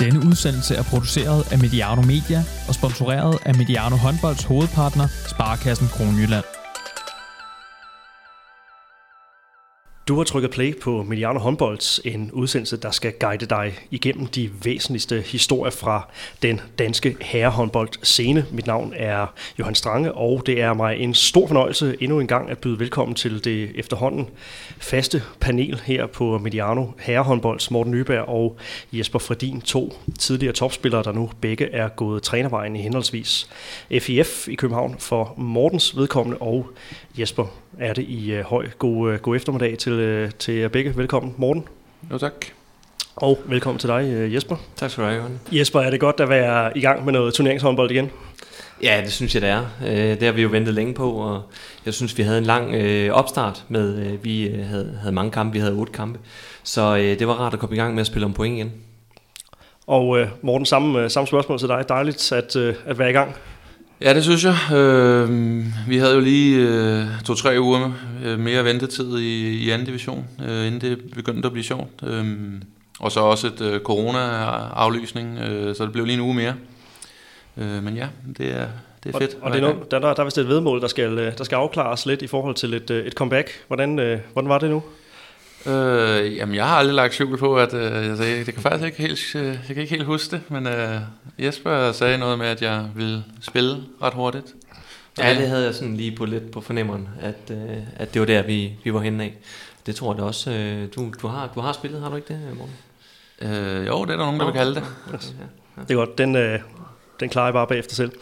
Denne udsendelse er produceret af Mediano Media og sponsoreret af Mediano Håndbolds hovedpartner, Sparkassen Kronjylland. Du har trykket play på Mediano Håndbolds, en udsendelse, der skal guide dig igennem de væsentligste historier fra den danske herrehåndbold scene. Mit navn er Johan Strange, og det er mig en stor fornøjelse endnu en gang at byde velkommen til det efterhånden faste panel her på Mediano Herrehåndbolds, Morten Nyberg og Jesper Fredin, to tidligere topspillere, der nu begge er gået trænervejen i henholdsvis FIF i København for Mortens vedkommende og Jesper er det i uh, høj. God, uh, god eftermiddag til, uh, til jer begge. Velkommen, Morten. Jo, tak. Og velkommen til dig, uh, Jesper. Tak skal du have, Johan. Jesper, er det godt at være i gang med noget turneringshåndbold igen? Ja, det synes jeg, det er. Det har vi jo ventet længe på, og jeg synes, vi havde en lang opstart med, vi havde, havde mange kampe, vi havde otte kampe, så det var rart at komme i gang med at spille om point igen. Og Morten, samme, samme spørgsmål til dig. Dejligt at, at være i gang. Ja, det synes jeg. Øh, vi havde jo lige øh, to-tre uger øh, mere ventetid i, i anden division, øh, inden det begyndte at blive sjovt. Øh, og så også et øh, corona-aflysning, øh, så det blev lige en uge mere. Øh, men ja, det er, det er fedt. Og, og det er noget, der, der, der er vist et vedmål, der skal, øh, der skal afklares lidt i forhold til et, øh, et comeback. Hvordan, øh, hvordan var det nu? Øh, jamen, jeg har aldrig lagt skjul på, at øh, altså, jeg, det kan faktisk ikke helt, øh, jeg kan ikke helt huske det, men øh, Jesper sagde noget med, at jeg ville spille ret hurtigt. Ja, det havde jeg sådan lige på lidt på fornemmeren, at, øh, at det var der, vi, vi var henne af. Det tror jeg da også. Øh, du, du, har, du har spillet, har du ikke det, Morten? Øh, jo, det er der nogen, der vil kalde det. Okay, ja, ja. Det er godt. Den, øh, den klarer jeg bare bagefter selv.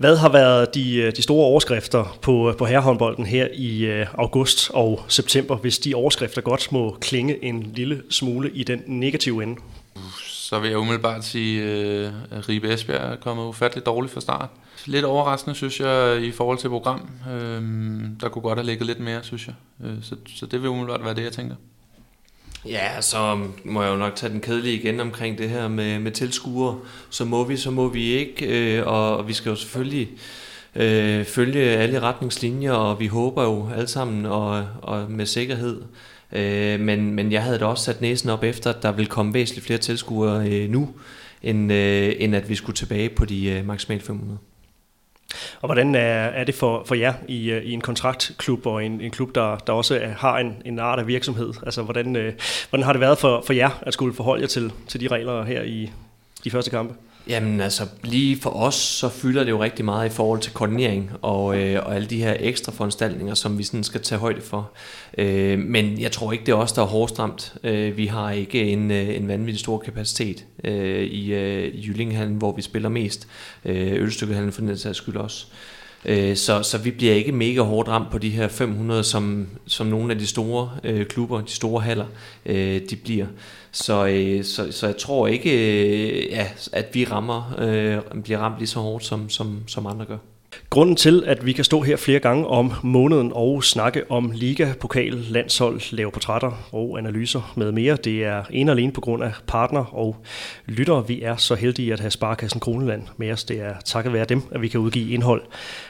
Hvad har været de, øh, de store overskrifter på, øh, på herrehåndbolden her i øh, august og september, hvis de overskrifter godt må klinge en lille smule i den negative ende? Så vil jeg umiddelbart sige, øh, at Ribe Esbjerg er kommet ufatteligt dårligt fra start. Lidt overraskende, synes jeg, i forhold til program. Øhm, der kunne godt have ligget lidt mere, synes jeg. Øh, så, så det vil umiddelbart være det, jeg tænker. Ja, så må jeg jo nok tage den kedelige igen omkring det her med, med tilskuere. Så må vi, så må vi ikke, øh, og vi skal jo selvfølgelig øh, følge alle retningslinjer, og vi håber jo alle sammen og, og med sikkerhed. Øh, men, men jeg havde da også sat næsen op efter, at der vil komme væsentligt flere tilskuere øh, nu, end, øh, end at vi skulle tilbage på de øh, maksimalt 500. Og hvordan er, er det for, for jer i, øh, i en kontraktklub og en, en klub, der, der også øh, har en, en art af virksomhed? Altså, hvordan, øh, hvordan har det været for, for jer at skulle forholde jer til, til de regler her i de første kampe? Jamen altså, lige for os, så fylder det jo rigtig meget i forhold til koordinering og, øh, og alle de her ekstra foranstaltninger, som vi sådan skal tage højde for. Øh, men jeg tror ikke, det er os, der er hårdest ramt. Øh, vi har ikke en, øh, en vanvittig stor kapacitet øh, i, øh, Jyllinghallen, hvor vi spiller mest. Øh, Ølstykkehallen for den sags skyld også. Øh, så, så vi bliver ikke mega hårdt ramt på de her 500, som, som nogle af de store øh, klubber, de store haller, øh, de bliver. Så, øh, så, så jeg tror ikke, øh, ja, at vi rammer, øh, bliver ramt lige så hårdt, som, som, som andre gør. Grunden til, at vi kan stå her flere gange om måneden og snakke om liga, pokal, landshold, lave portrætter og analyser med mere, det er en og alene på grund af partner og lyttere. Vi er så heldige at have Sparkassen Kroneland med os. Det er takket være dem, at vi kan udgive indhold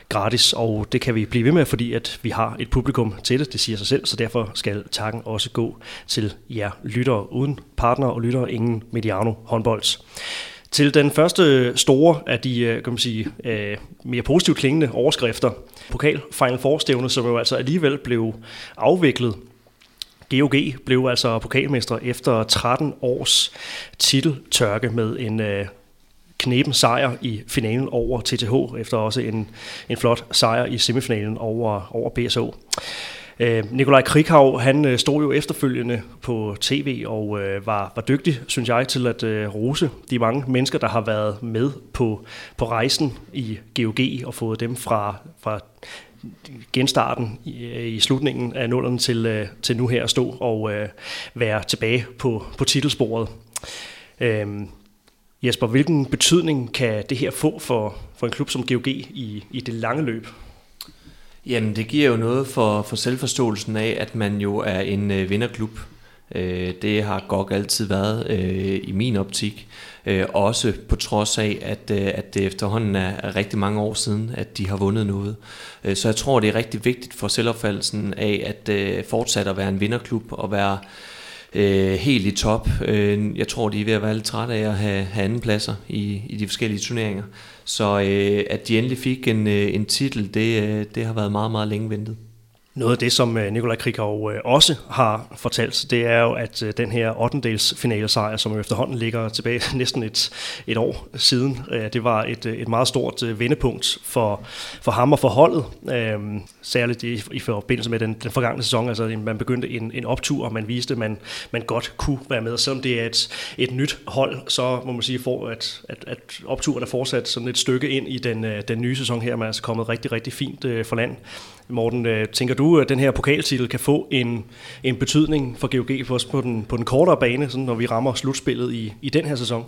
gratis, og det kan vi blive ved med, fordi at vi har et publikum til det, det siger sig selv, så derfor skal takken også gå til jer lyttere. Uden partner og lyttere, ingen Mediano håndbolds. Til den første store af de øh, kan man sige, øh, mere positivt klingende overskrifter, Pokal Final Four-stævne, som jo altså alligevel blev afviklet GOG blev altså pokalmester efter 13 års titeltørke med en øh, knepen sejr i finalen over TTH, efter også en, en flot sejr i semifinalen over, over BSO. Øh, Nikolaj Krikhav, han øh, stod jo efterfølgende på tv og øh, var, var dygtig, synes jeg, til at øh, rose de mange mennesker, der har været med på, på rejsen i GOG og fået dem fra, fra genstarten i, øh, i slutningen af nullerne til, øh, til nu her at stå og øh, være tilbage på, på titelsporet. Øh, Jesper, hvilken betydning kan det her få for, for en klub som GOG i, i det lange løb? Jamen, det giver jo noget for, for selvforståelsen af, at man jo er en øh, vinderklub. Øh, det har GOG altid været øh, i min optik. Øh, også på trods af, at, øh, at det efterhånden er, rigtig mange år siden, at de har vundet noget. Øh, så jeg tror, det er rigtig vigtigt for selvopfattelsen af at øh, fortsætte at være en vinderklub og være øh, helt i top. Øh, jeg tror, de er ved at være lidt trætte af at have, have andenpladser i, i de forskellige turneringer. Så øh, at de endelig fik en, øh, en titel, det, øh, det har været meget, meget længe ventet. Noget af det, som øh, Nikolaj Krikov øh, også har fortalt, det er jo, at øh, den her 8. finale sejr, som efterhånden ligger tilbage næsten et, et år siden, det var et, et meget stort vendepunkt for, for ham og for holdet. Øhm, særligt i, i forbindelse med den, den forgangne sæson. Altså, man begyndte en, en optur, og man viste, at man, man godt kunne være med. Selvom det er et, et nyt hold, så må man sige, for at, at, at opturen er fortsat sådan et stykke ind i den, den nye sæson her. Man er altså kommet rigtig, rigtig fint for land. Morten, øh, tænker du, at den her pokaltitel kan få en, en betydning for GOG for os på den, på den kortere bane, sådan når vi rammer slutspillet i, i den her sæson?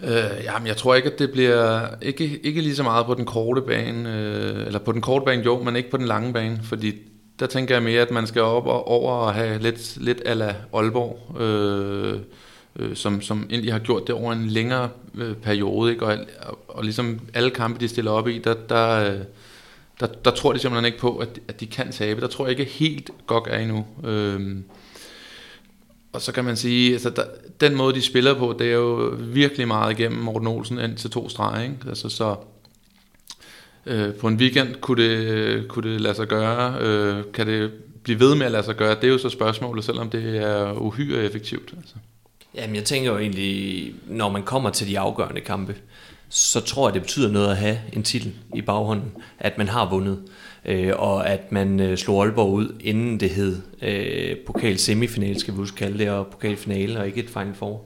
Øh, jamen, jeg tror ikke, at det bliver ikke, ikke lige så meget på den korte bane, øh, eller på den korte bane jo, men ikke på den lange bane, fordi der tænker jeg mere, at man skal op og over og have lidt, lidt ala Aalborg, øh, øh, som, som egentlig har gjort det over en længere øh, periode, ikke? Og, og, og ligesom alle kampe, de stiller op i, der, der, øh, der, der tror de simpelthen ikke på, at, at de kan tabe. Der tror jeg ikke helt godt er endnu. Øhm, og så kan man sige, altså der, den måde de spiller på, det er jo virkelig meget igennem Morten Olsen ind til to streger. Ikke? Altså, så øh, på en weekend kunne det, kunne det lade sig gøre. Øh, kan det blive ved med at lade sig gøre? Det er jo så spørgsmålet, selvom det er uhyre effektivt. Altså. Jamen jeg tænker jo egentlig, når man kommer til de afgørende kampe, så tror jeg, det betyder noget at have en titel i baghånden, at man har vundet, øh, og at man øh, slog Aalborg ud, inden det hed øh, pokal semifinal, skal vi huske kalde det, og pokalfinale, og ikke et Final Four.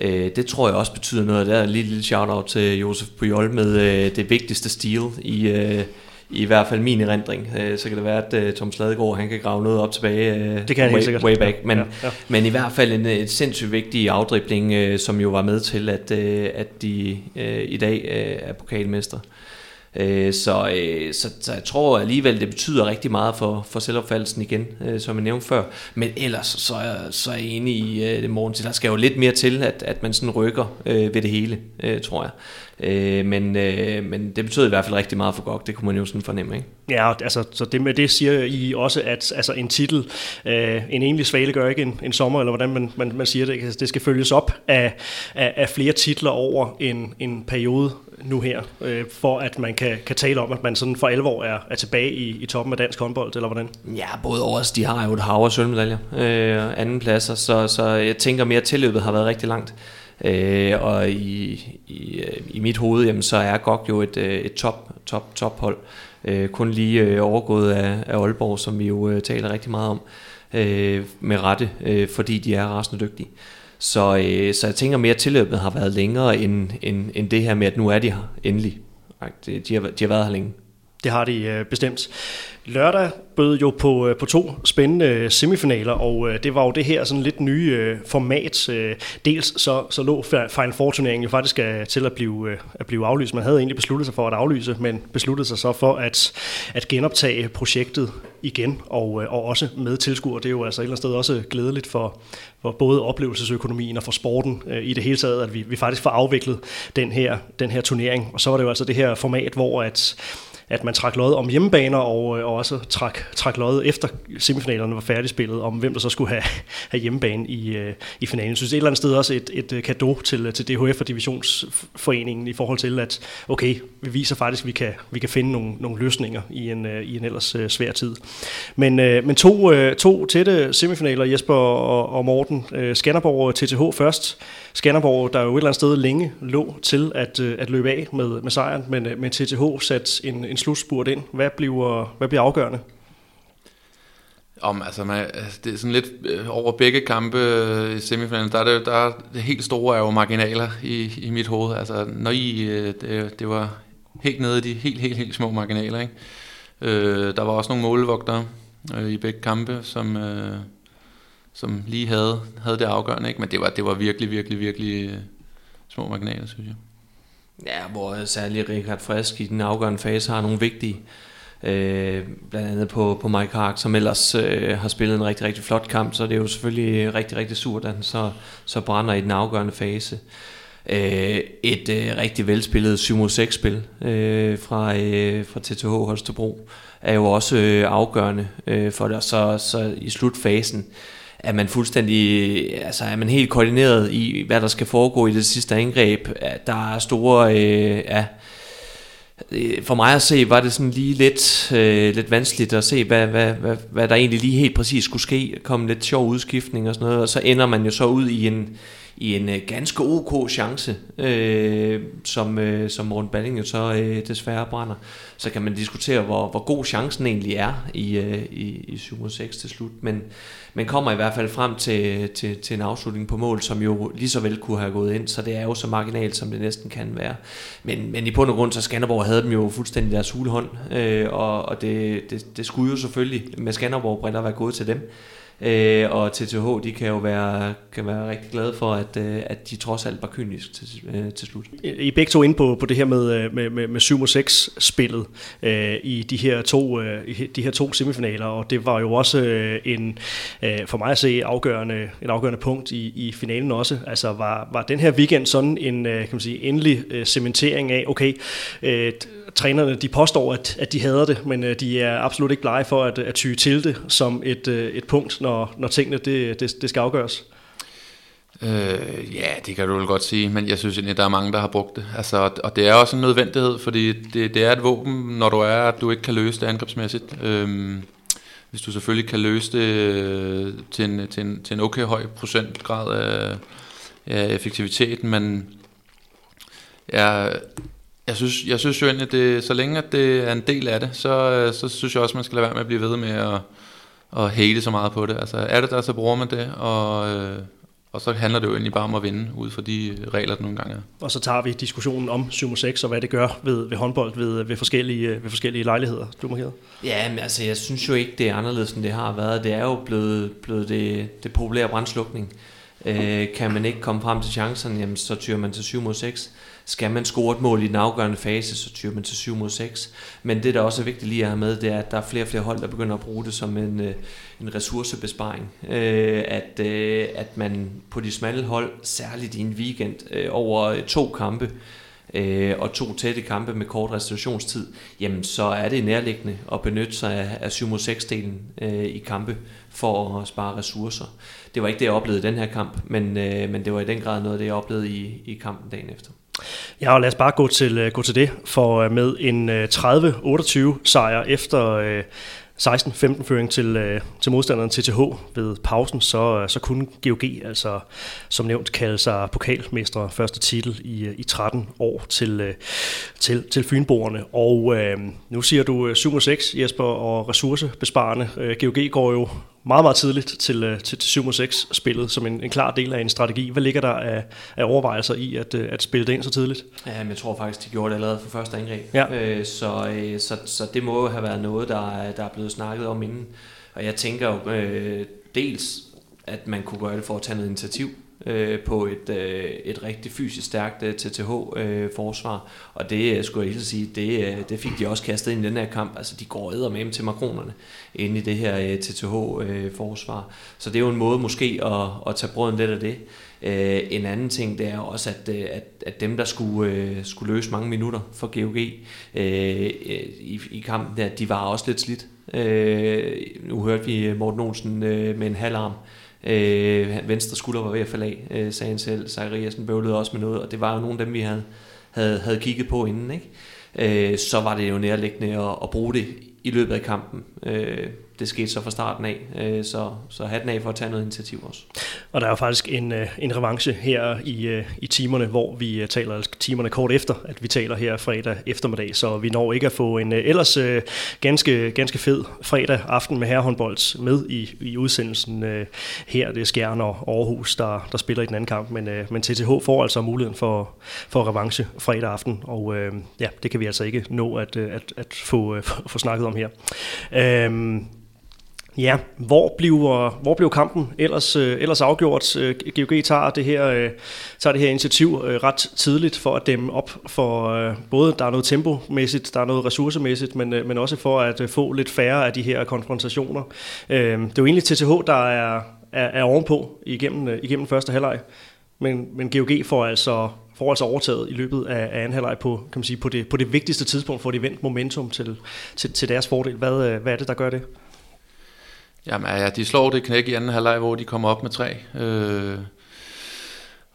Øh, det tror jeg også betyder noget. Der er en lille, lille shout-out til Josef Pujol med øh, det vigtigste stil i, øh, i hvert fald min erindring. Øh, så kan det være, at øh, Tom Sladegaard han kan grave noget op tilbage det kan way, sikkert. way back. Men, ja, ja. men i hvert fald en et sindssygt vigtig afdribling, som jo var med til, at, at de i dag er pokalmester. Så, så, så jeg tror alligevel, det betyder rigtig meget for, for selvopfattelsen igen, som jeg nævnte før. Men ellers så er, så er jeg enig i det morgen til. Der skal jo lidt mere til, at, at man sådan rykker ved det hele, tror jeg. Øh, men, øh, men det betyder i hvert fald rigtig meget for GOG, det kunne man jo sådan fornemme, ikke? Ja, altså, så det med det siger I også, at altså, en titel, øh, en egentlig svale gør ikke en, en sommer, eller hvordan man, man, man siger det, altså, det skal følges op af, af, af flere titler over en, en periode nu her, øh, for at man kan, kan tale om, at man sådan for alvor er, er tilbage i, i toppen af dansk håndbold, eller hvordan? Ja, både over os, de har jo et hav af sølvmedaljer, øh, anden pladser, så, så jeg tænker mere, at tilløbet har været rigtig langt. Øh, og i, i, øh, i mit hoved, jamen, så er GOG jo et, øh, et top, top, top hold. Øh, kun lige øh, overgået af, af Aalborg, som vi jo øh, taler rigtig meget om øh, med rette, øh, fordi de er rasende dygtige. Så, øh, så jeg tænker mere, at tilløbet har været længere end, end, end det her med, at nu er de her endelig. De har, de har været her længe. Det har de øh, bestemt. Lørdag bød jo på, øh, på to spændende øh, semifinaler, og øh, det var jo det her sådan lidt nye øh, format. Øh, dels så, så lå Final Four-turneringen jo faktisk øh, til at blive, øh, at blive aflyst. Man havde egentlig besluttet sig for at aflyse, men besluttede sig så for at, at genoptage projektet igen, og, øh, og også med tilskuer. Det er jo altså et eller andet sted også glædeligt for, for både oplevelsesøkonomien og for sporten øh, i det hele taget, at vi, vi faktisk får afviklet den her, den her turnering. Og så var det jo altså det her format, hvor at at man trak lod om hjemmebaner, og, øh, og også trak, trak lod efter semifinalerne var færdigspillet, om hvem der så skulle have, have hjemmebane i, øh, i finalen. Jeg synes et eller andet sted også et, et øh, kado til, til DHF og Divisionsforeningen i forhold til, at okay, vi viser faktisk, at vi kan, vi kan finde nogle, nogle løsninger i en, i en ellers svær tid. Men, men to, to tætte semifinaler, Jesper og, og Morten. Skanderborg og TTH først. Skanderborg, der jo et eller andet sted længe lå til at, øh, at løbe af med, med sejren, men, øh, men TTH satte en, en slutspurt ind. Hvad bliver, hvad bliver afgørende? Om, altså, man, altså, det er sådan lidt øh, over begge kampe øh, i semifinalen, der er det, der er det helt store er jo marginaler i, i mit hoved. Altså, når I, øh, det, det var helt nede i de helt, helt, helt små marginaler, ikke? Øh, der var også nogle målvogtere øh, i begge kampe, som, øh, som lige havde, havde det afgørende, ikke? Men det var, det var virkelig, virkelig, virkelig øh, små marginaler, synes jeg. Ja, hvor øh, særlig Richard Frisk i den afgørende fase har nogle vigtige, øh, blandt andet på, på Mike Hark, som ellers øh, har spillet en rigtig, rigtig flot kamp, så det er jo selvfølgelig rigtig, rigtig surt, at han så, så brænder i den afgørende fase. Øh, et øh, rigtig velspillet 7-6-spil øh, fra, øh, fra TTH Holstebro er jo også øh, afgørende øh, for det, så, så i slutfasen er man fuldstændig, altså er man helt koordineret i, hvad der skal foregå i det sidste angreb. Der er store, øh, ja, øh, for mig at se, var det sådan lige lidt, øh, lidt vanskeligt at se, hvad, hvad, hvad, hvad der egentlig lige helt præcis skulle ske. Kom lidt sjov udskiftning og sådan noget, og så ender man jo så ud i en, i en øh, ganske ok chance, øh, som, øh, som Morten Balling jo så øh, desværre brænder. Så kan man diskutere, hvor, hvor god chancen egentlig er i, øh, i, i 7 6 til slut. Men, men kommer i hvert fald frem til, til, til en afslutning på mål, som jo lige så vel kunne have gået ind. Så det er jo så marginalt, som det næsten kan være. Men, men i bund og grund, så Skanderborg havde dem jo fuldstændig deres hulehånd. Øh, og og det, det, det skulle jo selvfølgelig med Skanderborg-briller være gået til dem. Øh, og TTH, de kan jo være, kan være rigtig glade for, at, øh, at de trods alt var kynisk til, øh, til slut. I begge to ind på, på det her med, øh, med, med, med 7 6 spillet øh, i de her, to, øh, de her to semifinaler, og det var jo også øh, en, øh, for mig at se afgørende, en afgørende punkt i, i finalen også. Altså var, var den her weekend sådan en øh, kan man sige, endelig øh, cementering af, okay, øh, trænerne de påstår, at, at de hader det, men øh, de er absolut ikke blege for at, at tyge til det som et, øh, et punkt, når, når tingene det, det, det skal afgøres. Øh, ja, det kan du vel godt sige, men jeg synes egentlig, der er mange, der har brugt det. Altså, og det er også en nødvendighed, fordi det, det er et våben, når du er, at du ikke kan løse det angrebsmæssigt. Øh, hvis du selvfølgelig kan løse det øh, til en, til en, til en okay høj procentgrad af, af effektiviteten, men jeg, jeg synes, jeg synes jo egentlig, at det, så længe at det er en del af det, så, øh, så synes jeg også, at man skal lade være med at blive ved med at, at hate så meget på det. Altså er det der, så bruger man det, og, øh, og så handler det jo egentlig bare om at vinde ud fra de regler, der nogle gange er. Og så tager vi diskussionen om 7 6 og hvad det gør ved, ved håndbold ved, ved, forskellige, ved forskellige lejligheder. Du må Ja, men altså jeg synes jo ikke, det er anderledes, end det har været. Det er jo blevet, blevet det, det populære brandslukning. Øh, kan man ikke komme frem til chancen, jamen, så tyrer man til 7 mod 6. Skal man score et mål i den afgørende fase, så tyrer man til 7 mod 6. Men det, der også er vigtigt lige at have med, det er, at der er flere og flere hold, der begynder at bruge det som en, øh, en ressourcebesparing. Øh, at, øh, at man på de smalle hold, særligt i en weekend, øh, over to kampe, Øh, og to tætte kampe med kort restitutionstid, jamen så er det nærliggende at benytte sig af, af 7 mod 6 delen øh, i kampe for at spare ressourcer. Det var ikke det, jeg oplevede i den her kamp, men, øh, men det var i den grad noget af det, jeg oplevede i, i kampen dagen efter. Ja, og lad os bare gå til, gå til det, for med en 30-28 sejr efter 16-15 føring til, øh, til modstanderen TTH ved pausen, så, øh, så kunne GOG altså som nævnt kalde sig pokalmestre første titel i, øh, i 13 år til, til, til Fynboerne. Og øh, nu siger du 7-6 Jesper og ressourcebesparende. GOG går jo meget, meget tidligt til, øh, til, til 7 6 spillet som en, en klar del af en strategi. Hvad ligger der af, af overvejelser i at, øh, at spille det ind så tidligt? Ja, men jeg tror faktisk, de gjorde det allerede for første angreb. Ja. Øh, så, øh, så, så det må jo have været noget, der, der er blevet snakket om inden. Og jeg tænker jo øh, dels, at man kunne gøre det for at tage noget initiativ øh, på et, øh, et rigtig fysisk stærkt øh, TTH-forsvar. Øh, og det øh, skulle jeg helt sige, det, øh, det fik de også kastet ind i den her kamp. Altså de går æder med til makronerne inde i det her øh, TTH-forsvar. Øh, Så det er jo en måde måske at, at tage brøden lidt af det. Øh, en anden ting, det er også, at, øh, at, at dem, der skulle, øh, skulle løse mange minutter for GOG øh, øh, i, i kampen, der, de var også lidt slidt. Øh, nu hørte vi Morten Olsen øh, med en halv arm Øh, venstre skulder var ved at falde af, øh, sagde han selv. Zachariasen bøvlede også med noget, og det var jo nogle af dem, vi havde, havde, havde kigget på inden. Ikke? Øh, så var det jo nærliggende at, at bruge det i løbet af kampen. Øh, det skete så fra starten af, øh, så, så hatten af for at tage noget initiativ også. Og der er jo faktisk en, øh, en revanche her i, øh, i timerne, hvor vi øh, taler altså timerne kort efter, at vi taler her fredag eftermiddag, så vi når ikke at få en ellers ganske, ganske fed fredag aften med herrehåndbold med i, i udsendelsen her. Det er Skjern og Aarhus, der, der spiller i den anden kamp, men, men TTH får altså muligheden for, for revanche fredag aften, og ja, det kan vi altså ikke nå at, at, at få, få snakket om her. Øhm, Ja, hvor bliver, hvor bliver kampen ellers, øh, ellers afgjort? Øh, GOG tager det her, øh, tager det her initiativ øh, ret tidligt for at dæmme op for øh, både, der er noget tempomæssigt, der er noget ressourcemæssigt, men, øh, men også for at øh, få lidt færre af de her konfrontationer. Øh, det er jo egentlig TTH, der er, er, er ovenpå igennem, øh, igennem første halvleg, men, men GOG får altså får altså overtaget i løbet af, af anden halvleg på, kan man sige, på, det, på det vigtigste tidspunkt, for de vendt momentum til, til, til deres fordel. Hvad, øh, hvad er det, der gør det? Jamen ja, de slår det knæk i anden halvleg, hvor de kommer op med tre. Øh,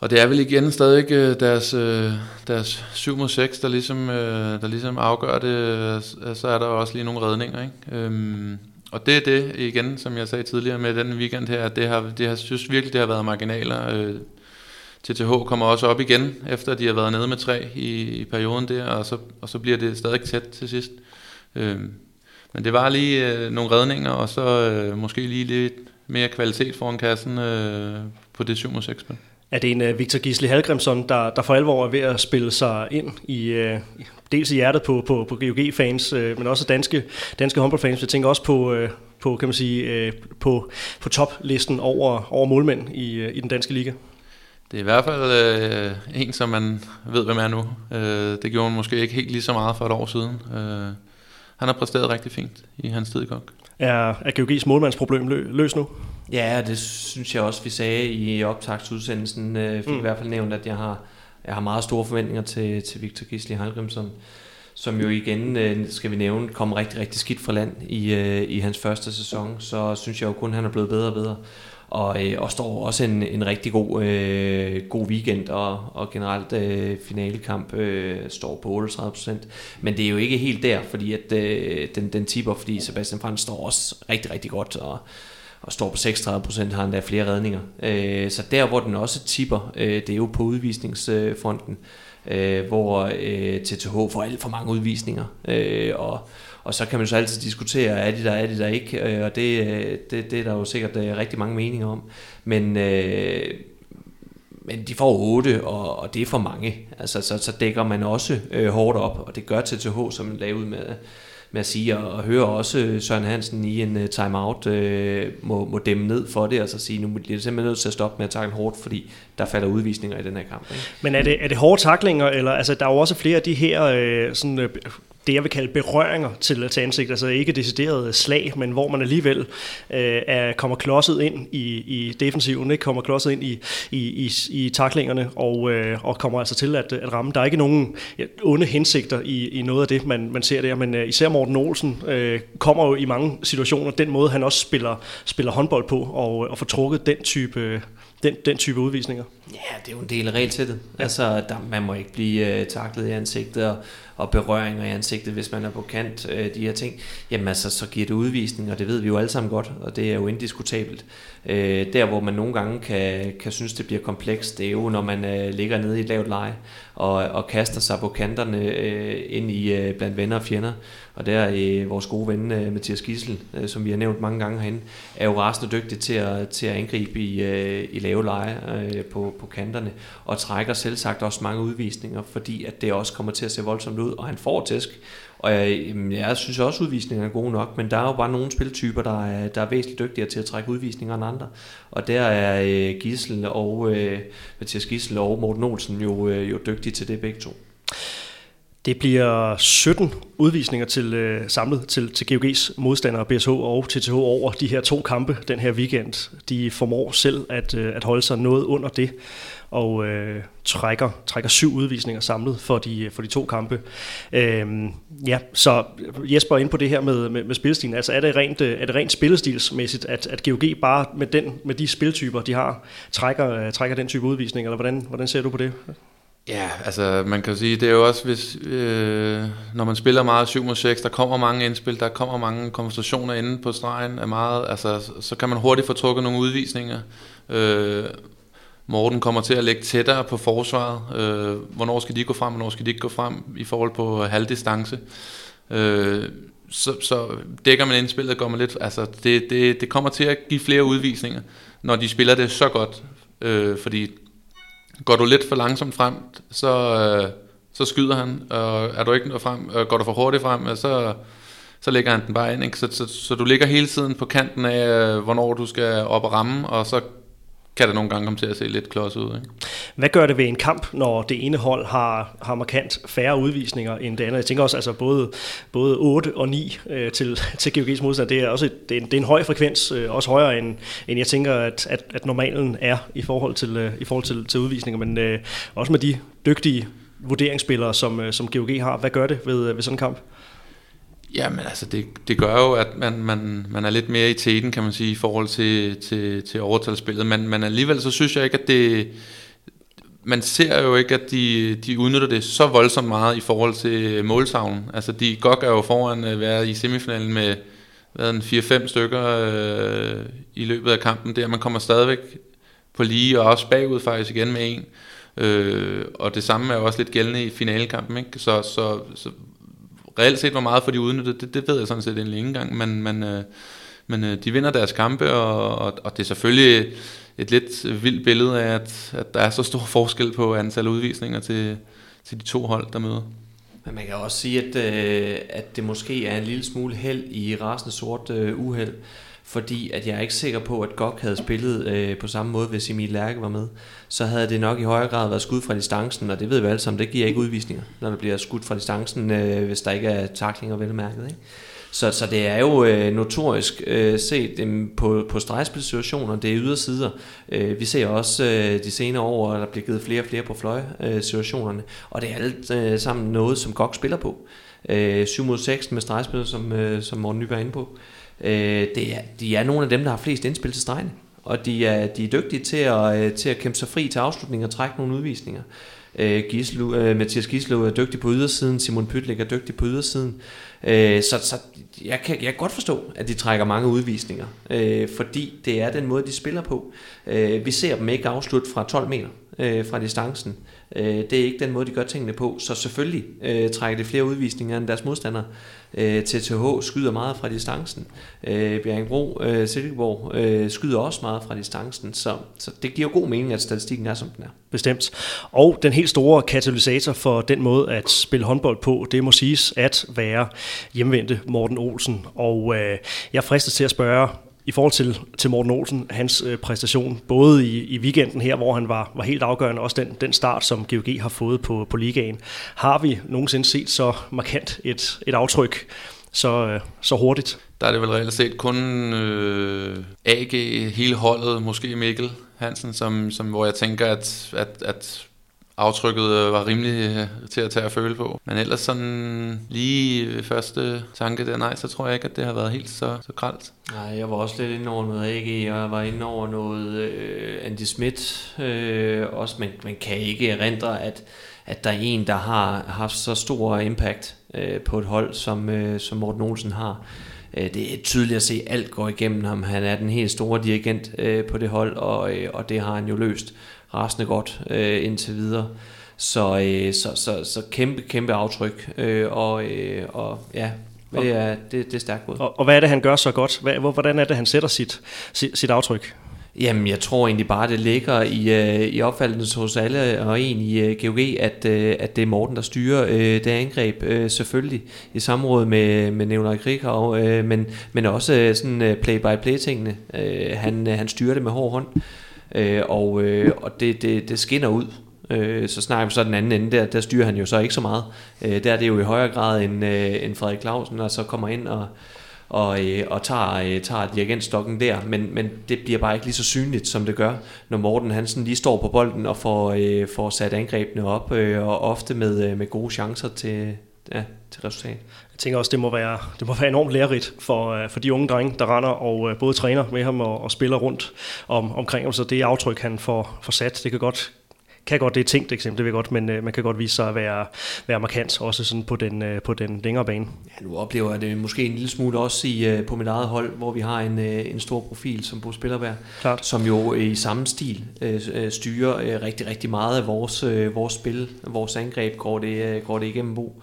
og det er vel igen stadig øh, deres, øh, deres 7 mod 6, der ligesom, øh, der ligesom afgør det. Så er der også lige nogle redninger. Ikke? Øhm, og det er det igen, som jeg sagde tidligere med den weekend her, at det har, det har synes virkelig, det har været marginaler. TTH kommer også op igen, efter de har været nede med tre i, i perioden der, og så, og så bliver det stadig tæt til sidst. Øhm, men det var lige øh, nogle redninger, og så øh, måske lige lidt mere kvalitet foran kassen øh, på det 7 6 spil. Er det en uh, Victor Gisli Halgrimsson, der, der for alvor er ved at spille sig ind i uh, dels i hjertet på, på, på GOG-fans, uh, men også danske, danske håndboldfans. Jeg tænker også på, uh, på kan man sige, uh, på, på toplisten over, over målmænd i, uh, i den danske liga. Det er i hvert fald uh, en, som man ved, hvem er nu. Uh, det gjorde han måske ikke helt lige så meget for et år siden. Uh, han har præsteret rigtig fint i hans tid i GOG. Er, er GOG's målmandsproblem lø, løs nu? Ja, det synes jeg også, vi sagde i optagsudsendelsen. Øh, fik mm. i hvert fald nævnt, at jeg har, jeg har meget store forventninger til, til Victor Gisli Halgrimsson, som jo igen, øh, skal vi nævne, kom rigtig, rigtig skidt fra land i, øh, i hans første sæson. Så synes jeg jo kun, at han er blevet bedre og bedre. Og, øh, og står også en, en rigtig god, øh, god weekend, og, og generelt øh, finalekamp øh, står på 38%. Men det er jo ikke helt der, fordi at, øh, den, den tipper, fordi Sebastian Frans står også rigtig, rigtig godt, og, og står på 36% har han der flere redninger. Øh, så der, hvor den også tipper, øh, det er jo på udvisningsfronten, øh, hvor øh, TTH får alt for mange udvisninger. Øh, og, og så kan man så altid diskutere, er de der, er de der ikke, øh, og det, øh, det, det er der jo sikkert øh, rigtig mange meninger om. Men, øh, men de får 8, og, og det er for mange. Altså, så, så dækker man også øh, hårdt op, og det gør TTH, som man lavede med med at sige, og høre også Søren Hansen i en uh, timeout øh, må, må dæmme ned for det, og så sige, nu bliver det simpelthen nødt til at stoppe med at takle hårdt, fordi der falder udvisninger i den her kamp. Ikke? Men er det, er det hårde taklinger, eller altså, der er jo også flere af de her øh, sådan, øh, det, jeg vil kalde berøringer til, til ansigt, altså ikke decideret slag, men hvor man alligevel øh, er, kommer klodset ind i, i defensiven, ikke? kommer klodset ind i, i, i, i taklingerne, og, øh, og kommer altså til at, at ramme. Der er ikke nogen ja, onde hensigter i, i noget af det, man, man ser der, men øh, især Morten Olsen øh, kommer jo i mange situationer, den måde han også spiller, spiller håndbold på, og, og får trukket den type den, den type udvisninger. Ja, det er jo en del af regelsættet. Ja. Altså, der, man må ikke blive uh, taklet i ansigtet, og, og berøringer i ansigtet, hvis man er på kant, uh, de her ting. Jamen altså, så giver det udvisning, og det ved vi jo alle sammen godt, og det er jo indiskutabelt. Uh, der, hvor man nogle gange kan, kan synes, det bliver komplekst, det er jo, når man uh, ligger nede i et lavt leje, og, og kaster sig på kanterne uh, ind i uh, blandt venner og fjender. Og der er vores gode ven øh, Mathias Gissel, øh, som vi har nævnt mange gange herinde, er jo rasende dygtig til at, til at angribe i, øh, i lave leje øh, på, på kanterne, og trækker selv sagt også mange udvisninger, fordi at det også kommer til at se voldsomt ud, og han får tæsk. Og øh, jeg, jeg synes også, at udvisninger er gode nok, men der er jo bare nogle spiltyper, der er, der er væsentligt dygtigere til at trække udvisninger end andre. Og der er øh, Gissel og øh, Mathias Gissel og Morten Olsen jo, øh, jo dygtige til det begge to. Det bliver 17 udvisninger til øh, samlet til, til GOG's modstandere, BSH og TTH over de her to kampe den her weekend. De formår selv at, øh, at holde sig noget under det og øh, trækker, trækker syv udvisninger samlet for de, for de to kampe. Øh, ja, så Jesper ind på det her med, med, med spilstilen. Altså er det rent, øh, er det rent spillestilsmæssigt, at, at GOG bare med, den, med de spiltyper, de har, trækker, øh, trækker den type udvisning, eller hvordan, hvordan ser du på det? Ja, altså man kan sige, det er jo også, hvis, øh, når man spiller meget 7 mod 6, der kommer mange indspil, der kommer mange konversationer inde på stregen, er meget, altså, så kan man hurtigt få trukket nogle udvisninger. Øh, Morten kommer til at lægge tættere på forsvaret. Øh, hvornår skal de gå frem, hvornår skal de ikke gå frem i forhold på halvdistance. Øh, så, så dækker man indspillet, går man lidt, altså det, det, det kommer til at give flere udvisninger, når de spiller det så godt. Øh, fordi går du lidt for langsomt frem, så, øh, så skyder han, og er du ikke frem, øh, går du for hurtigt frem, øh, så, så lægger han den bare ind. Ikke? Så, så, så du ligger hele tiden på kanten af, øh, hvornår du skal op og ramme, og så kan det nogle gange komme til at se lidt klods ud. Ikke? Hvad gør det ved en kamp, når det ene hold har, har markant færre udvisninger end det andet? Jeg tænker også, altså både, både 8 og 9 øh, til, til GOG's modstand, det er også det er en, det er en høj frekvens, øh, også højere end, end jeg tænker, at, at, at normalen er i forhold til, øh, i forhold til, til udvisninger, men øh, også med de dygtige vurderingsspillere, som, øh, som GOG har. Hvad gør det ved, øh, ved sådan en kamp? Jamen altså, det, det gør jo, at man, man, man er lidt mere i teten, kan man sige, i forhold til, til, til overtalsspillet. Men, men alligevel så synes jeg ikke, at det... Man ser jo ikke, at de, de udnytter det så voldsomt meget i forhold til målsavnen. Altså, de godt er jo foran øh, at være i semifinalen med hvad, en 4-5 stykker øh, i løbet af kampen der. Man kommer stadigvæk på lige, og også bagud faktisk igen med en. Øh, og det samme er jo også lidt gældende i finalekampen. Ikke? Så, så, så reelt set, hvor meget for de udnyttet, det, det ved jeg sådan set egentlig ikke engang, men, men, øh, men øh, de vinder deres kampe, og, og, og det er selvfølgelig et lidt vildt billede af, at, at der er så stor forskel på antal udvisninger til, til de to hold, der møder. Men man kan også sige, at, øh, at det måske er en lille smule held i rasende sort øh, uheld, fordi at jeg er ikke sikker på, at Gok havde spillet øh, på samme måde, hvis Emil Lærke var med. Så havde det nok i højere grad været skud fra distancen, og det ved vi alle sammen, det giver ikke udvisninger, når der bliver skudt fra distancen, øh, hvis der ikke er taklinger velmærket. Ikke? Så, så det er jo øh, notorisk øh, set øh, på, på stregspilsituationer, det er ydersider. Øh, vi ser også øh, de senere år, at der bliver givet flere og flere på fløj-situationerne, øh, og det er alt øh, sammen noget, som Gok spiller på. Øh, 7 mod 6 med stregspil, som, øh, som Morten Nyberg er inde på. Øh, Øh, det er, de er nogle af dem, der har flest indspil til stregen. Og de er, de er dygtige til at, øh, til at kæmpe sig fri til afslutning og trække nogle udvisninger. Øh, Gislu, øh, Mathias Gislo er dygtig på ydersiden, Simon Pytlik er dygtig på ydersiden. Øh, så så jeg, kan, jeg kan godt forstå, at de trækker mange udvisninger, øh, fordi det er den måde, de spiller på. Øh, vi ser dem ikke afslutte fra 12 meter øh, fra distancen. Øh, Øh, det er ikke den måde, de gør tingene på, så selvfølgelig øh, trækker de flere udvisninger end deres modstandere. Øh, TTH skyder meget fra distancen. Øh, Bjerringbro, øh, Silkeborg øh, skyder også meget fra distancen, så, så det giver god mening, at statistikken er, som den er. Bestemt. Og den helt store katalysator for den måde at spille håndbold på, det må siges at være hjemvendte Morten Olsen. Og øh, jeg fristes til at spørge, i forhold til, til Morten Olsen, hans øh, præstation, både i, i weekenden her, hvor han var, var helt afgørende, også den, den start, som GOG har fået på, på ligaen. Har vi nogensinde set så markant et, et aftryk så, øh, så hurtigt? Der er det vel reelt set kun øh, AG, hele holdet, måske Mikkel Hansen, som, som, hvor jeg tænker, at, at, at aftrykket øh, var rimelig øh, til at tage at føle på. Men ellers sådan lige første tanke der, nej, så tror jeg ikke, at det har været helt så, så gralt. Nej, jeg var også lidt inde over noget AG, jeg var inde over noget øh, Andy Schmidt øh, også, men man kan ikke erindre, at, at der er en, der har haft så stor impact øh, på et hold, som, øh, som Morten Olsen har. Øh, det er tydeligt at se, at alt går igennem ham. Han er den helt store dirigent øh, på det hold, og, øh, og det har han jo løst rasende godt øh, indtil videre. Så, øh, så, så, så kæmpe, kæmpe aftryk, øh, og, øh, og ja, det er, det, det er stærkt gået. Og, og hvad er det, han gør så godt? Hvad, hvordan er det, han sætter sit, sit, sit aftryk? Jamen, jeg tror egentlig bare, det ligger i, øh, i opfattelsen hos alle og en i øh, GOG, at, øh, at det er Morten, der styrer øh, det angreb, øh, selvfølgelig i samråd med, med Neonaj Krighav, øh, men, men også øh, sådan øh, play-by-play-tingene. Øh, han, øh, han styrer det med hård hånd. Øh, og øh, og det, det, det skinner ud. Øh, så snakker vi så den anden ende, der, der styrer han jo så ikke så meget. Øh, der er det jo i højere grad end, øh, end Frederik Clausen, der så kommer ind og, og, øh, og tager, øh, tager dirigentstokken der, men, men det bliver bare ikke lige så synligt, som det gør, når Morten Hansen lige står på bolden og får, øh, får sat angrebene op, øh, og ofte med, øh, med gode chancer til, ja, til resultat. Tænker også, det må være, det må være enormt lærerigt for, øh, for de unge drenge, der render og øh, både træner med ham og, og spiller rundt om, omkring ham. Så det aftryk, han får, får sat, det kan godt kan godt, det er tænkt eksempel, det vil godt, men øh, man kan godt vise sig at være, være markant, også sådan på den, øh, på den længere bane. Ja, nu oplever jeg det måske en lille smule også i, øh, på mit eget hold, hvor vi har en, øh, en stor profil som Bo Spillerberg, Klart. som jo i samme stil øh, øh, styrer øh, rigtig, rigtig meget af vores, øh, vores spil, vores angreb går det, øh, går det igennem Bo.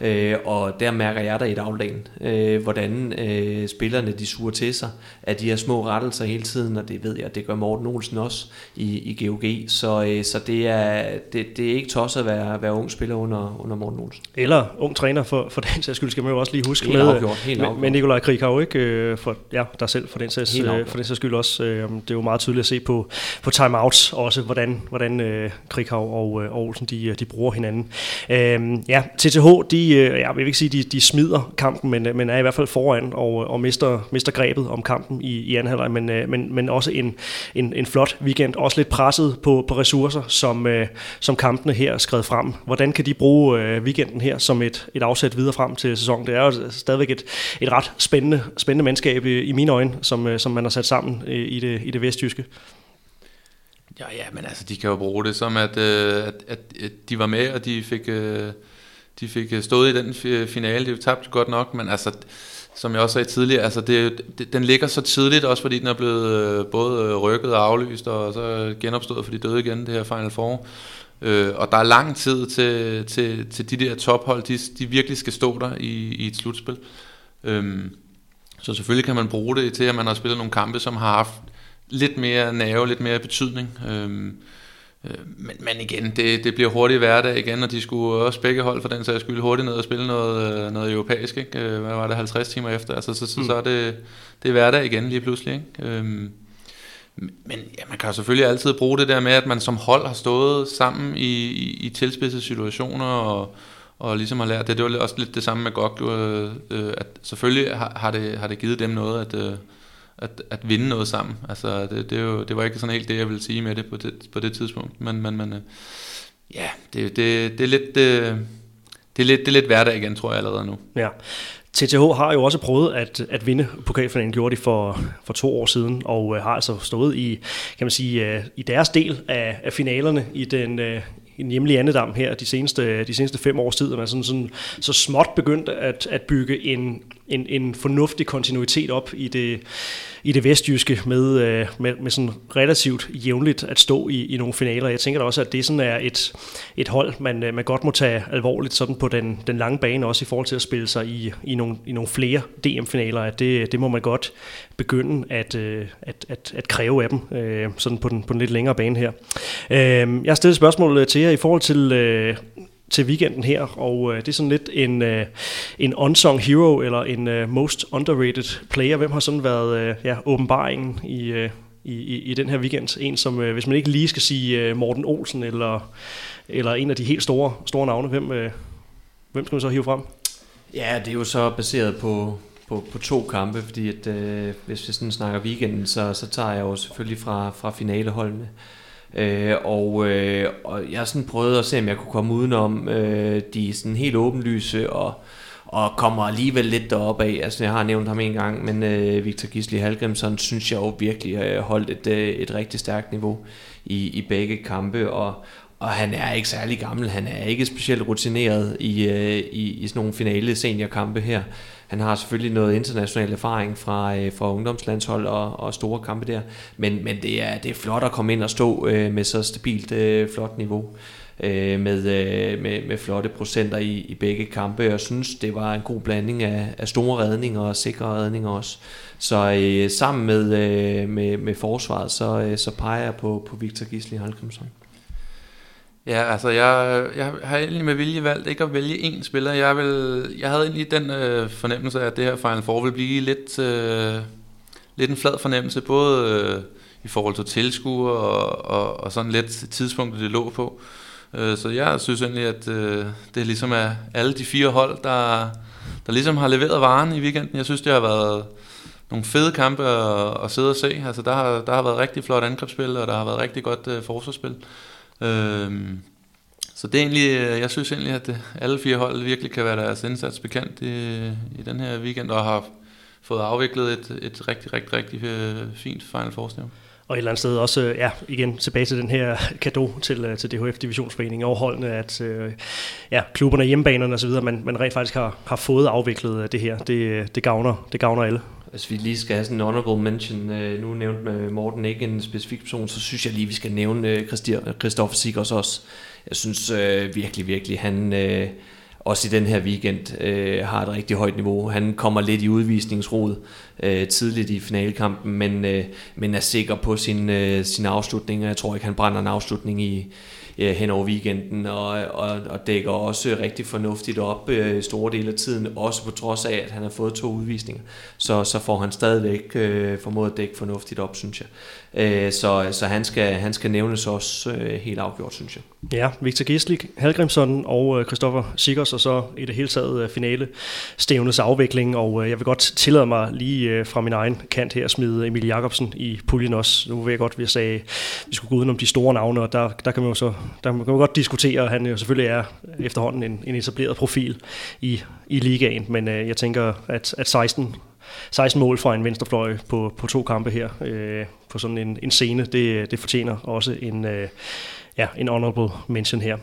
Øh, og der mærker jeg der i dagligdagen, øh, hvordan øh, spillerne de suger til sig af de her små rettelser hele tiden, og det ved jeg, det gør Morten Olsen også i, i GOG. Så, øh, så det, er, det, det er ikke tosset at være, være ung spiller under, under Morten Olsen. Eller ung træner for, for den sags skyld, skal man jo også lige huske helt med, afgjort, helt med, med Nikolaj Krig har jo ikke, øh, for, ja, der selv for den sags, øh, for den sags skyld også, øh, det er jo meget tydeligt at se på, på timeouts også, hvordan, hvordan øh, Krighav og, øh, og Olsen de, de bruger hinanden. Øh, ja, TTH, de øh, jeg vil ikke sige, de, de smider kampen, men, øh, men er i hvert fald foran og, øh, og mister, mister grebet om kampen i, i anden halvleg, men, øh, men, men også en, en, en flot weekend. Også lidt presset på, på ressourcer, som, øh, som kampene her skred frem. Hvordan kan de bruge øh, weekenden her som et, et afsæt videre frem til sæsonen? Det er jo altså stadigvæk et, et ret spændende, spændende mandskab i, i mine øjne, som, øh, som man har sat sammen øh, i det, i det vestjyske. Ja, ja, men altså, de kan jo bruge det som, at, øh, at, at, at de var med, og de fik, øh, de fik øh, stået i den finale. De tabte godt nok, men altså, som jeg også sagde tidligere, altså det, det, den ligger så tidligt, også fordi den er blevet øh, både øh, rykket og aflyst, og så genopstået, fordi de døde igen, det her Final Four. Øh, og der er lang tid til, til, til de der tophold, de, de virkelig skal stå der i, i et slutspil. Øhm, så selvfølgelig kan man bruge det til, at man har spillet nogle kampe, som har haft lidt mere nerve, lidt mere betydning. Øhm, øh, men, men igen, det, det bliver hurtigt hverdag igen, og de skulle også begge hold for den sags skyld hurtigt ned og spille noget, øh, noget europæisk. Ikke? Øh, hvad var det, 50 timer efter? Altså, så, så, mm. så er det, det er hverdag igen lige pludselig. Ikke? Øhm, men ja, man kan jo selvfølgelig altid bruge det der med, at man som hold har stået sammen i, i, i tilspidsede situationer, og, og ligesom har lært det. Det var også lidt det samme med GOG, øh, at selvfølgelig har, har, det, har det givet dem noget, at, øh, at, at vinde noget sammen. Altså, det, det, er jo, det var ikke sådan helt det, jeg ville sige med det på det, på det tidspunkt. Men, men, men øh, ja, det, det, det, er lidt, det, det, er lidt, det er lidt hverdag igen, tror jeg allerede nu. Ja. TTH har jo også prøvet at, at vinde pokalfinalen, gjorde de for, for to år siden, og øh, har altså stået i, kan man sige, øh, i deres del af, af finalerne i den, øh, i den andedam her de seneste, de seneste fem års tid, og man sådan, sådan, så småt begyndt at, at bygge en, en, en fornuftig kontinuitet op i det, i det vestjyske med, øh, med, med sådan relativt jævnligt at stå i, i nogle finaler. Jeg tænker da også, at det sådan er et, et hold, man, øh, man godt må tage alvorligt sådan på den, den lange bane, også i forhold til at spille sig i, i, nogle, i nogle flere DM-finaler. At det, det må man godt begynde at, øh, at, at, at kræve af dem, øh, sådan på den, på den lidt længere bane her. Øh, jeg har stillet spørgsmål til jer i forhold til til weekenden her, og øh, det er sådan lidt en, øh, en unsung hero, eller en øh, most underrated player. Hvem har sådan været øh, ja, åbenbaringen i, øh, i, i, i den her weekend? En, som, øh, hvis man ikke lige skal sige øh, Morten Olsen, eller, eller en af de helt store, store navne, hvem, øh, hvem skal man så hive frem? Ja, det er jo så baseret på, på, på to kampe, fordi at, øh, hvis vi sådan snakker weekenden, så, så tager jeg jo selvfølgelig fra, fra finaleholdene. Øh, Øh, og, øh, og jeg har sådan prøvet at se, om jeg kunne komme udenom øh, de sådan helt åbenlyse og, og kommer alligevel lidt deroppe af. Altså, jeg har nævnt ham en gang, men øh, Victor Gisli Halgrimsson synes jeg jo virkelig har holdt et, øh, et rigtig stærkt niveau i, i begge kampe, og, og han er ikke særlig gammel. Han er ikke specielt rutineret i, øh, i, i sådan nogle finale seniorkampe her. Han har selvfølgelig noget international erfaring fra, øh, fra ungdomslandshold og, og store kampe der, men, men det, er, det er flot at komme ind og stå øh, med så stabilt øh, flot niveau øh, med, øh, med, med flotte procenter i, i begge kampe. Jeg synes, det var en god blanding af, af store redninger og sikre redninger også. Så øh, sammen med, øh, med, med forsvaret, så, øh, så peger jeg på, på Victor Gisli Halkrimsson. Ja, altså jeg, jeg har egentlig med vilje valgt ikke at vælge én spiller. Jeg, vil, jeg havde egentlig den øh, fornemmelse af, at det her Final Four vil blive lidt, øh, lidt en flad fornemmelse, både øh, i forhold til tilskuer og, og, og sådan lidt tidspunktet, det lå på. Øh, så jeg synes egentlig, at øh, det ligesom er alle de fire hold, der, der ligesom har leveret varen i weekenden. Jeg synes, det har været nogle fede kampe at, at sidde og se. Altså, der, har, der har været rigtig flot angrebsspil, og der har været rigtig godt øh, forsvarsspil. Øhm, så det er egentlig, øh, jeg synes egentlig, at øh, alle fire hold virkelig kan være deres indsats bekendt i, i den her weekend, og har fået afviklet et, et rigtig, rigtig, rigtig øh, fint Final Four og et eller andet sted også, ja, igen tilbage til den her kado til, til DHF Divisionsforeningen holdene at ja, klubberne, hjemmebanerne osv., man, man rent faktisk har, har fået afviklet det her. Det, det, gavner, det gavner alle. Hvis vi lige skal have sådan en honorable mention, øh, nu nævnte øh, Morten ikke en specifik person, så synes jeg lige, vi skal nævne øh, øh Christoffer Sikkers også. Jeg synes øh, virkelig, virkelig, han øh, også i den her weekend øh, har et rigtig højt niveau. Han kommer lidt i udvisningsrod øh, tidligt i finalekampen, men, øh, men er sikker på sin, øh, sin afslutning. Jeg tror ikke, han brænder en afslutning i, øh, hen over weekenden, og, og, og dækker også rigtig fornuftigt op øh, store dele af tiden, også på trods af, at han har fået to udvisninger. Så, så får han stadigvæk øh, formået at dække fornuftigt op, synes jeg. Øh, så så han, skal, han skal nævnes også øh, helt afgjort, synes jeg. Ja, Victor Gislik, Halgrimsson og øh, Christoffer Sikkers og så i det hele taget øh, finale stævnes afvikling, og øh, jeg vil godt tillade mig lige fra min egen kant her at smide Emil Jakobsen i puljen også. Nu ved jeg godt, vi sagde, at vi skulle gå udenom de store navne, og der, der kan man jo så der kan man godt diskutere, at han jo selvfølgelig er efterhånden en, en etableret profil i, i ligaen, men jeg tænker, at, at 16 16 mål fra en venstrefløj på, på to kampe her øh, på sådan en, en scene, det, det fortjener også en, øh, ja, en honorable mention her.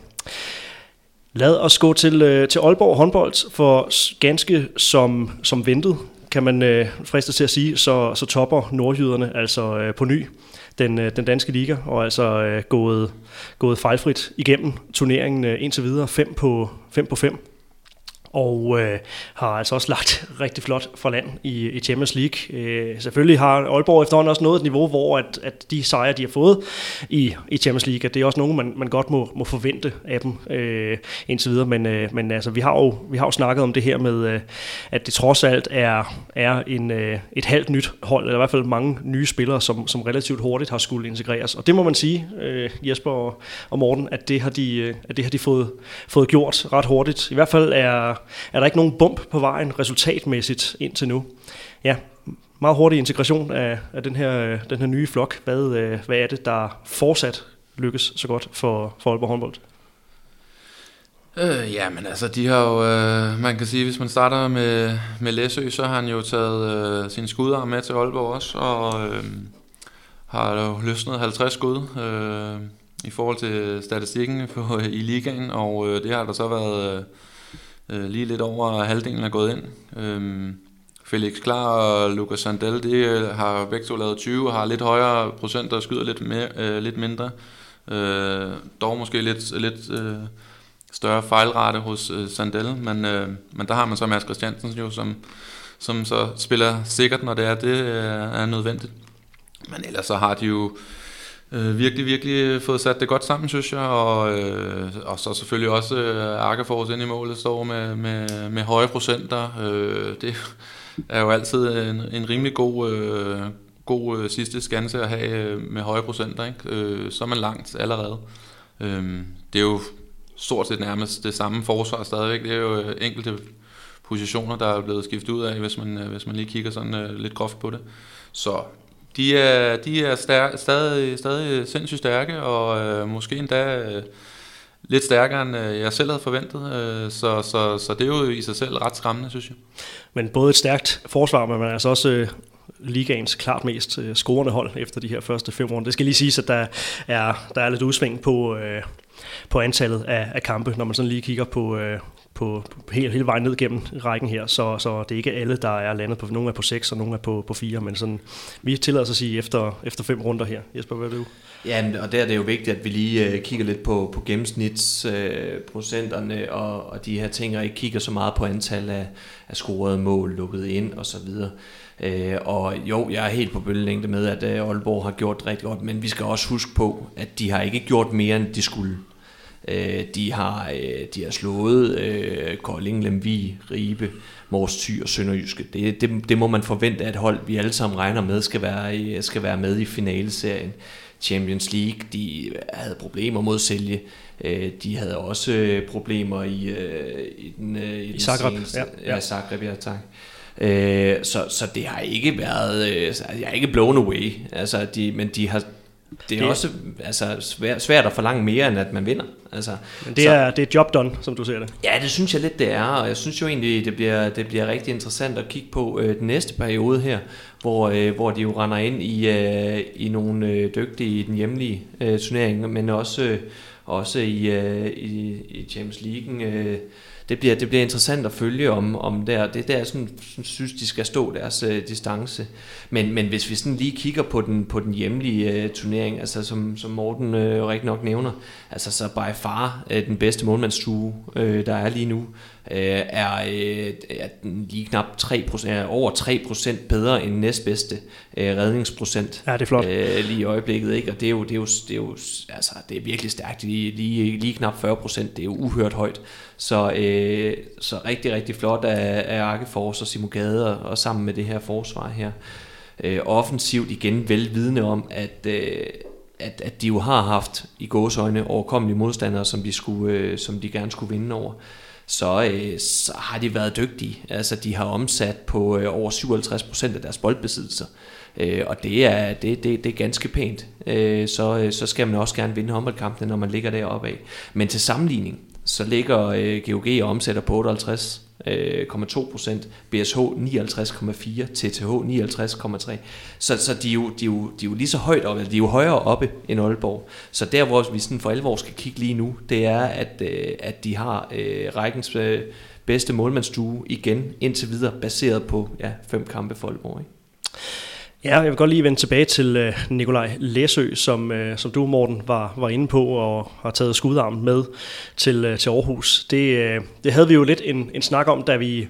Lad os gå til, øh, til Aalborg håndbold, for ganske som, som ventet, kan man øh, friste til at sige, så, så topper nordjyderne altså øh, på ny den, øh, den danske liga, og altså øh, gået, gået fejlfrit igennem turneringen øh, indtil videre, 5 på 5 på 5 og øh, har altså også lagt rigtig flot for land i, i Champions League. Øh, selvfølgelig har Aalborg efterhånden også nået et niveau, hvor at, at de sejre, de har fået i, i Champions League, at det er også nogen, man, man godt må, må forvente af dem øh, indtil videre. Men, øh, men altså, vi har, jo, vi har jo snakket om det her med, øh, at det trods alt er, er en, øh, et halvt nyt hold, eller i hvert fald mange nye spillere, som, som relativt hurtigt har skulle integreres. Og det må man sige, øh, Jesper og, og Morten, at det har de, øh, at det har de fået, fået gjort ret hurtigt. I hvert fald er er der ikke nogen bump på vejen resultatmæssigt indtil nu. Ja, meget hurtig integration af, af den, her, øh, den her nye flok. Hvad, øh, hvad er det, der fortsat lykkes så godt for, for Aalborg håndbold? Øh, ja, men altså, de har jo, øh, man kan sige, hvis man starter med, med Læsø, så har han jo taget øh, sin skudarm med til Aalborg også, og øh, har jo løsnet 50 skud øh, i forhold til statistikken på, øh, i ligaen, og øh, det har der så været... Øh, Øh, lige lidt over halvdelen er gået ind. Øh, Felix Klar og Lucas Sandel, de øh, har begge to lavet 20 og har lidt højere procent, der skyder lidt, mere, øh, lidt mindre. Øh, dog måske lidt, lidt øh, større fejlrate hos øh, Sandel, men, øh, men der har man så Mads Christiansen jo, som, som så spiller sikkert, når det er, det øh, er nødvendigt. Men ellers så har de jo øh, virkelig, virkelig øh, fået sat det godt sammen, synes jeg, og, øh, og så selvfølgelig også øh, Arkefors ind i målet står med, med, med høje procenter. Øh, det er jo altid en, en rimelig god, øh, god øh, sidste skanse at have øh, med høje procenter, ikke? Øh, så er man langt allerede. Øh, det er jo stort set nærmest det samme forsvar stadigvæk, det er jo øh, enkelte positioner, der er blevet skiftet ud af, hvis man, øh, hvis man lige kigger sådan øh, lidt groft på det. Så de er, de er stær, stadig, stadig sindssygt stærke, og øh, måske endda øh, lidt stærkere, end øh, jeg selv havde forventet. Øh, så, så, så det er jo i sig selv ret skræmmende, synes jeg. Men både et stærkt forsvar, men man er altså også øh, ligaens klart mest øh, scorende hold efter de her første fem runder. Det skal lige siges, at der er, der er lidt udsving på, øh, på antallet af, af kampe, når man sådan lige kigger på, øh, på, på hele, hele vejen ned gennem rækken her, så, så det er ikke alle, der er landet på, nogle er på 6 og nogle er på, på 4, men sådan, vi tillader os at sige efter, efter fem runder her. Jesper, hvad er du? Ja, og der er det jo vigtigt, at vi lige øh, kigger lidt på, på gennemsnitsprocenterne øh, og, og de her ting, og ikke kigger så meget på antal af, af scorede mål, lukket ind og så videre. Øh, og jo, jeg er helt på bølgelængde med, at øh, Aalborg har gjort rigtig godt, men vi skal også huske på, at de har ikke gjort mere, end de skulle. Øh, de, har, øh, de har slået øh, Kolding, Lemvi, Ribe, Mors Thy og Sønderjyske. Det, det, det må man forvente, at hold, vi alle sammen regner med, skal være, skal være med i finaleserien. Champions League, de havde problemer mod sælge. Øh, de havde også øh, problemer i, øh, i den, i, I den Zagreb. Seneste, ja, ja. ja, Zagreb, ja, tak. så, så det har ikke været, jeg er ikke blown away, altså de, men de har, det er det, også altså, svært, svært at forlange mere, end at man vinder. Altså, men det, så, er, det er job done, som du ser det. Ja, det synes jeg lidt, det er. Og jeg synes jo egentlig, det bliver, det bliver rigtig interessant at kigge på øh, den næste periode her, hvor, øh, hvor de jo render ind i, øh, i nogle øh, dygtige i den hjemlige øh, turnering, men også, øh, også i, øh, i, i Champions League. Øh, det bliver, det bliver interessant at følge om, om der. Det er der, jeg sådan, synes, de skal stå deres øh, distance. Men, men hvis vi sådan lige kigger på den, på den hjemlige øh, turnering, altså som, som Morten øh, rigtig nok nævner, altså så by far øh, den bedste målmandsstue, øh, der er lige nu, uh, er, uh, er lige knap 3%, er over 3% bedre end næstbedste uh, redningsprocent. Ja, det er flot. Uh, lige i øjeblikket, ikke? Og det er jo, det er jo, det er jo altså, det er virkelig stærkt. Lige, lige, lige knap 40%, det er jo uhørt højt. Så, øh, så rigtig, rigtig flot af, af Arkefors og Simon Gade og, og sammen med det her forsvar her. Øh, offensivt igen velvidende om, at, øh, at, at de jo har haft i gåsøjne overkommelige modstandere, som de, skulle, øh, som de gerne skulle vinde over så, øh, så har de været dygtige. Altså, de har omsat på øh, over 57 procent af deres boldbesiddelser. Øh, og det er, det, det, det er ganske pænt. Øh, så, øh, så skal man også gerne vinde håndboldkampene, når man ligger deroppe af. Men til sammenligning, så ligger øh, GOG og omsætter på 58 Øh, 0,2 procent, BSH 59,4, TTH 59,3. Så, så de, er jo, de, er jo, de er jo lige så højt oppe, de er jo højere oppe end Aalborg. Så der, hvor vi sådan for alvor skal kigge lige nu, det er, at, øh, at de har øh, rækkens øh, bedste målmandsstue igen indtil videre, baseret på ja, fem kampe for Aalborg. Ikke? Ja, jeg vil godt lige vende tilbage til øh, Nikolaj Læsø, som, øh, som du, Morten, var, var inde på og har taget skudarmen med til, øh, til Aarhus. Det, øh, det havde vi jo lidt en, en snak om, da vi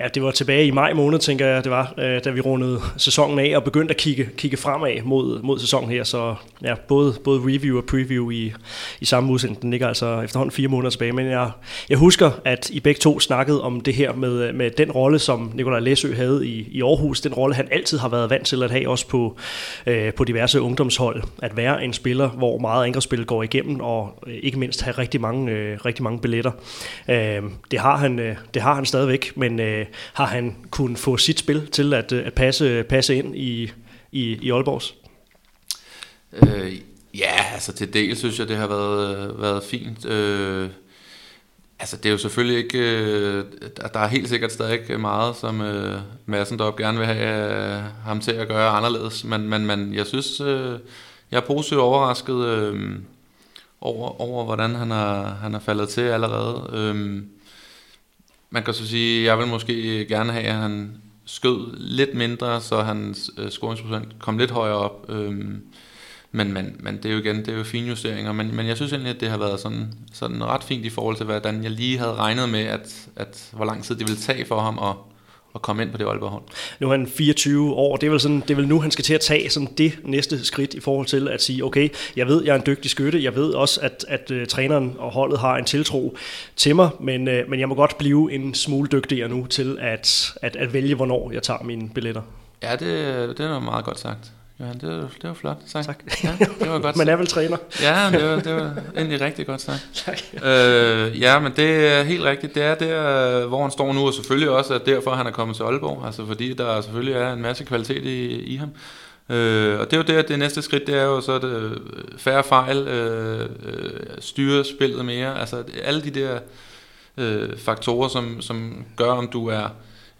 Ja, det var tilbage i maj måned, tænker jeg, det var, øh, da vi rundede sæsonen af og begyndte at kigge, kigge fremad mod, mod sæsonen her. Så ja, både, både review og preview i, i samme udsendelse. Den ligger altså efterhånden fire måneder tilbage. Men jeg, jeg husker, at I begge to snakkede om det her med, med den rolle, som Nikolaj Læsø havde i, i Aarhus. Den rolle, han altid har været vant til at have, også på, øh, på diverse ungdomshold. At være en spiller, hvor meget angrebsspil går igennem, og øh, ikke mindst have rigtig mange, øh, rigtig mange billetter. Øh, det, har han, øh, det har han stadigvæk, men øh, Øh, har han kunnet få sit spil til at, øh, at passe, passe ind i, i, i Aalborgs? Øh, ja, altså til del synes jeg, det har været, været fint. Øh, altså det er jo selvfølgelig ikke, øh, der er helt sikkert stadig meget, som øh, Madsen dog gerne vil have øh, ham til at gøre anderledes, men, men, men jeg synes, øh, jeg er positivt overrasket øh, over, over, hvordan han har, han har faldet til allerede. Øhm, man kan så sige, jeg vil måske gerne have, at han skød lidt mindre, så hans øh, scoringsprocent kom lidt højere op. Øhm, men, men, men det er jo igen, det er jo fine justeringer. Men, men jeg synes egentlig, at det har været sådan, sådan ret fint i forhold til, hvordan jeg lige havde regnet med, at, at hvor lang tid det ville tage for ham at, at komme ind på det Aalborg hold. Nu er han 24 år, det er, vel sådan, det er vel nu, han skal til at tage sådan det næste skridt i forhold til at sige, okay, jeg ved, jeg er en dygtig skytte, jeg ved også, at, at uh, træneren og holdet har en tiltro til mig, men, uh, men jeg må godt blive en smule dygtigere nu til at, at, at vælge, hvornår jeg tager mine billetter. Ja, det, det er meget godt sagt. Johan, det var, det var flot sagt. Tak. Ja, det var godt Man er vel træner. Ja, det var, det var egentlig rigtig godt sagt. tak. Øh, ja, men det er helt rigtigt. Det er der, hvor han står nu, og selvfølgelig også at derfor, han er kommet til Aalborg. Altså fordi der selvfølgelig er en masse kvalitet i, i ham. Øh, og det er jo det, det næste skridt, det er jo så det færre fejl, øh, øh, styre spillet mere. Altså alle de der øh, faktorer, som, som gør, om du er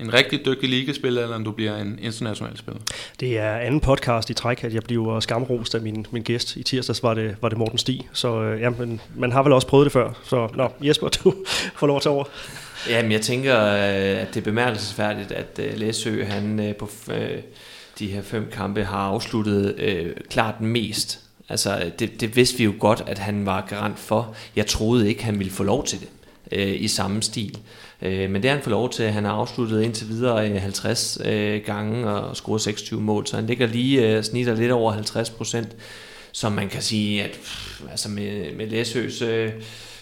en rigtig dygtig ligespiller, eller om du bliver en international spiller? Det er anden podcast i træk, at jeg bliver skamrost af min, min gæst. I tirsdags var det, var det Morten Stig, så øh, ja, men, man har vel også prøvet det før. Så nå, Jesper, du får lov til over. Jamen, jeg tænker, øh, at det er bemærkelsesværdigt, at øh, Læsø, han på de her fem kampe har afsluttet øh, klart mest. Altså, det, det vidste vi jo godt, at han var garant for. Jeg troede ikke, han ville få lov til det øh, i samme stil. Øh, men det har han fået lov til. Han har afsluttet indtil videre øh, 50 øh, gange og scoret 26 mål, så han ligger lige øh, snitter lidt over 50 procent, som man kan sige, at pff, altså med, med Læsøs øh,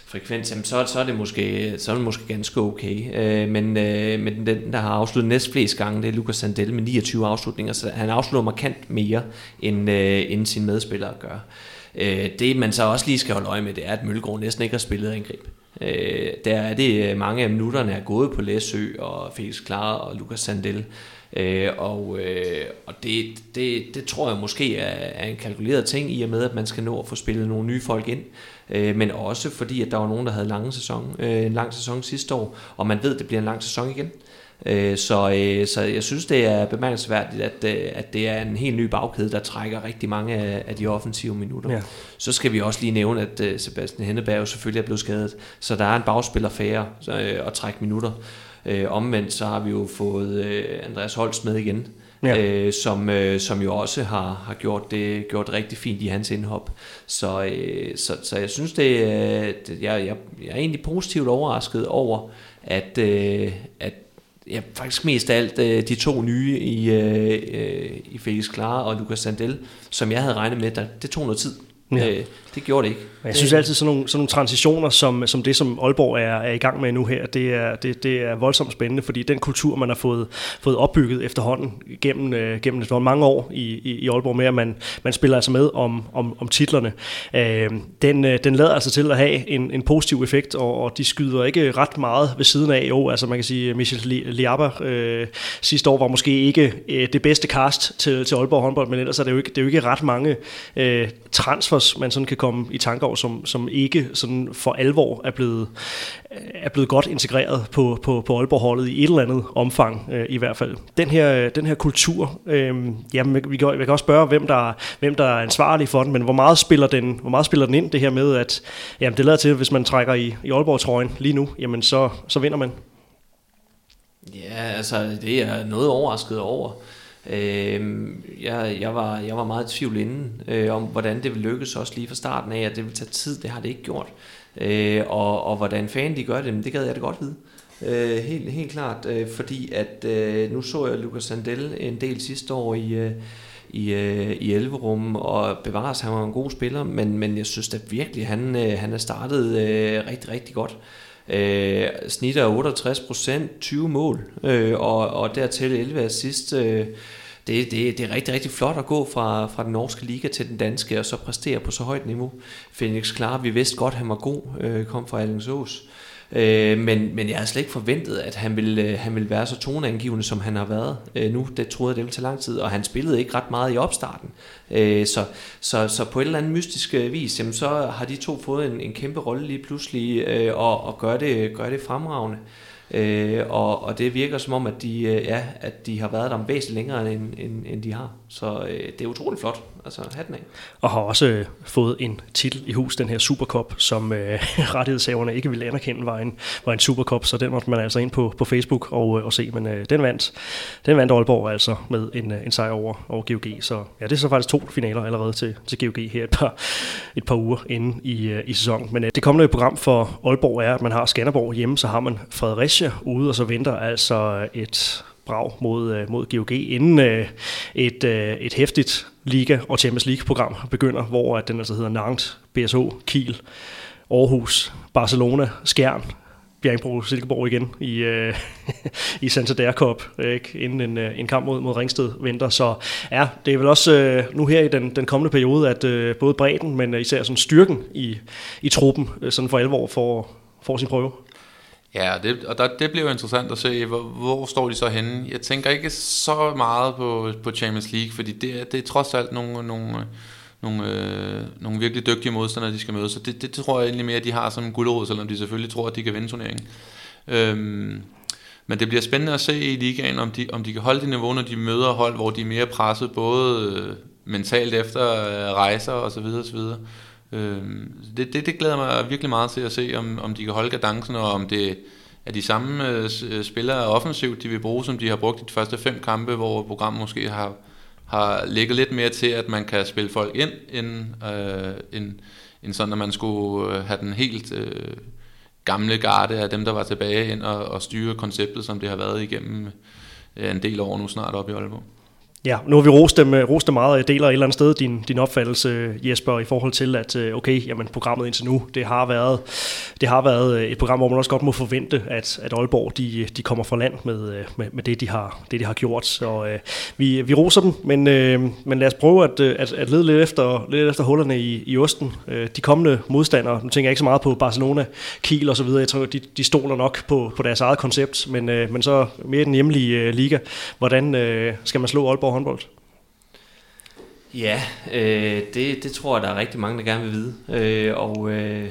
frekvens, jamen så, så, er det måske, så er det måske ganske okay. Øh, men, øh, men den, der har afsluttet næst flest gange, det er Lukas Sandel med 29 afslutninger, så han afslutter markant mere, end, øh, end sine medspillere gør. Øh, det man så også lige skal holde øje med, det er, at Møllegård næsten ikke har spillet angreb. Øh, der er det øh, mange af minutterne er gået på Læsø og Felix Klar og Lukas Sandel. Øh, og øh, og det, det, det tror jeg måske er, er en kalkuleret ting i og med, at man skal nå at få spillet nogle nye folk ind. Øh, men også fordi, at der var nogen, der havde lange sæson, øh, en lang sæson sidste år, og man ved, at det bliver en lang sæson igen. Øh, så, øh, så jeg synes, det er bemærkelsesværdigt, at, øh, at det er en helt ny bagkæde, der trækker rigtig mange af, af de offensive minutter. Ja. Så skal vi også lige nævne, at Sebastian Henneberg selvfølgelig er blevet skadet, så der er en bagspiller færre at trække minutter. Omvendt så har vi jo fået Andreas Holst med igen, ja. øh, som, øh, som jo også har, har gjort det gjort rigtig fint i hans indhop. Så, øh, så, så jeg synes, det, det jeg, jeg, jeg er egentlig positivt overrasket over, at, øh, at ja, faktisk mest af alt øh, de to nye i, øh, øh, i Felix Klar og Lucas Sandel, som jeg havde regnet med, der, det tog noget tid. Ja. Øh, det gjorde det ikke. Jeg synes altid, sådan nogle, sådan nogle transitioner, som, som det, som Aalborg er, er i gang med nu her, det er, det, det er voldsomt spændende, fordi den kultur, man har fået, fået opbygget efterhånden gennem, øh, gennem efterhånden mange år i, i, i Aalborg med, at man, man spiller altså med om, om, om titlerne, øh, den, øh, den lader altså til at have en, en positiv effekt, og, og de skyder ikke ret meget ved siden af. Jo, altså man kan sige, Michel Liaba øh, sidste år var måske ikke øh, det bedste cast til, til Aalborg håndbold, men ellers er det jo ikke, det er jo ikke ret mange øh, transfers, man sådan kan komme i tanker over, som, som ikke sådan for alvor er blevet, er blevet godt integreret på, på, på Aalborg-holdet i et eller andet omfang øh, i hvert fald. Den her, den her kultur, øh, jamen, vi, kan, vi kan også spørge, hvem der, hvem der er ansvarlig for den, men hvor meget spiller den, hvor meget spiller den ind, det her med, at jamen, det lader til, at hvis man trækker i, i Aalborg-trøjen lige nu, jamen så, så vinder man. Ja, altså det er noget overrasket over. Øh, jeg, jeg, var, jeg var meget i tvivl inden øh, om, hvordan det ville lykkes også lige fra starten af, at det ville tage tid. Det har det ikke gjort. Øh, og, og hvordan fanden de gør det, det gad jeg da godt vide. Øh, helt, helt klart, øh, fordi at øh, nu så jeg Lucas Sandel en del sidste år i, øh, i, øh, i Elverum, og bevares, han var en god spiller, men, men jeg synes da virkelig, han, øh, han er startet øh, rigtig, rigtig godt. Øh, snitter 68 procent, 20 mål, øh, og, og dertil 11 assist. Øh, det, det, det er rigtig, rigtig flot at gå fra, fra den norske liga til den danske, og så præstere på så højt niveau. Felix Klar, vi vidste godt, at han var god, øh, kom fra Alingsås. Øh, Øh, men, men jeg havde slet ikke forventet, at han ville, øh, han ville være så toneangivende, som han har været øh, nu. Det troede jeg, det ville tage lang tid, og han spillede ikke ret meget i opstarten. Øh, så, så, så på et eller andet mystisk øh, vis, jamen, så har de to fået en, en kæmpe rolle lige pludselig, øh, og, og gør, det, gør det fremragende. Øh, og, og det virker som om, at de, øh, ja, at de har været der væsentligt længere, end, end, end de har. Så øh, det er utroligt flot. Altså hatten af. Og har også øh, fået en titel i hus, den her Supercup, som øh, rettighedshaverne ikke ville anerkende var en, var en Supercup, så den måtte man altså ind på, på Facebook og, øh, og se. Men øh, den vandt den vandt Aalborg altså med en, øh, en sejr over, over GOG. Så ja, det er så faktisk to finaler allerede til, til GOG her et par, et par uger inde i, øh, i sæsonen. Men øh, det kommende program for Aalborg er, at man har Skanderborg hjemme, så har man Fredericia ude, og så venter altså et brag mod, øh, mod GOG, inden øh, et, øh, et hæftigt Liga og Champions League-program begynder, hvor at den altså hedder Nantes, BSH, Kiel, Aarhus, Barcelona, Skjern, Bjergbro, Silkeborg igen i, øh, i Santander Cup, ikke? inden en, en kamp mod, mod Ringsted venter. Så ja, det er vel også øh, nu her i den, den kommende periode, at øh, både bredden, men især sådan styrken i, i truppen, øh, sådan for alvor får, får sin prøve. Ja, det, og der, det bliver jo interessant at se, hvor, hvor står de så henne. Jeg tænker ikke så meget på, på Champions League, fordi det, det er trods alt nogle, nogle, nogle, øh, nogle virkelig dygtige modstandere, de skal møde. Så det, det, det tror jeg egentlig mere, at de har som en guldråd, selvom de selvfølgelig tror, at de kan vinde turneringen. Øhm, men det bliver spændende at se i ligaen, om de, om de kan holde det niveau, når de møder hold, hvor de er mere presset, både øh, mentalt efter øh, rejser osv. osv. Øh, det, det, det glæder mig virkelig meget til at se, om, om de kan holde kadencen, og om det er de samme øh, øh, spillere offensivt, de vil bruge, som de har brugt i de første fem kampe, hvor programmet måske har, har ligget lidt mere til, at man kan spille folk ind, end, øh, end, end sådan, at man skulle øh, have den helt øh, gamle garde af dem, der var tilbage ind og, og styre konceptet, som det har været igennem øh, en del år nu snart op i Aalborg. Ja, nu har vi rost dem, øh, rost dem meget, og jeg deler et eller andet sted din, din opfattelse, Jesper, i forhold til, at øh, okay, jamen, programmet indtil nu, det har, været, det har været øh, et program, hvor man også godt må forvente, at, at Aalborg, de, de kommer fra land med, med, med det, de har, det, de har gjort. Så øh, vi, vi roser dem, men, øh, men lad os prøve at, at, at lede lidt efter, lidt efter hullerne i, i osten. Øh, de kommende modstandere, nu tænker jeg ikke så meget på Barcelona, Kiel og så videre, jeg tror, de, de stoler nok på, på deres eget koncept, men, øh, men så mere den hjemlige øh, liga. Hvordan øh, skal man slå Aalborg Aalborg håndbold? Ja, øh, det, det tror jeg, der er rigtig mange, der gerne vil vide. Øh, og, øh,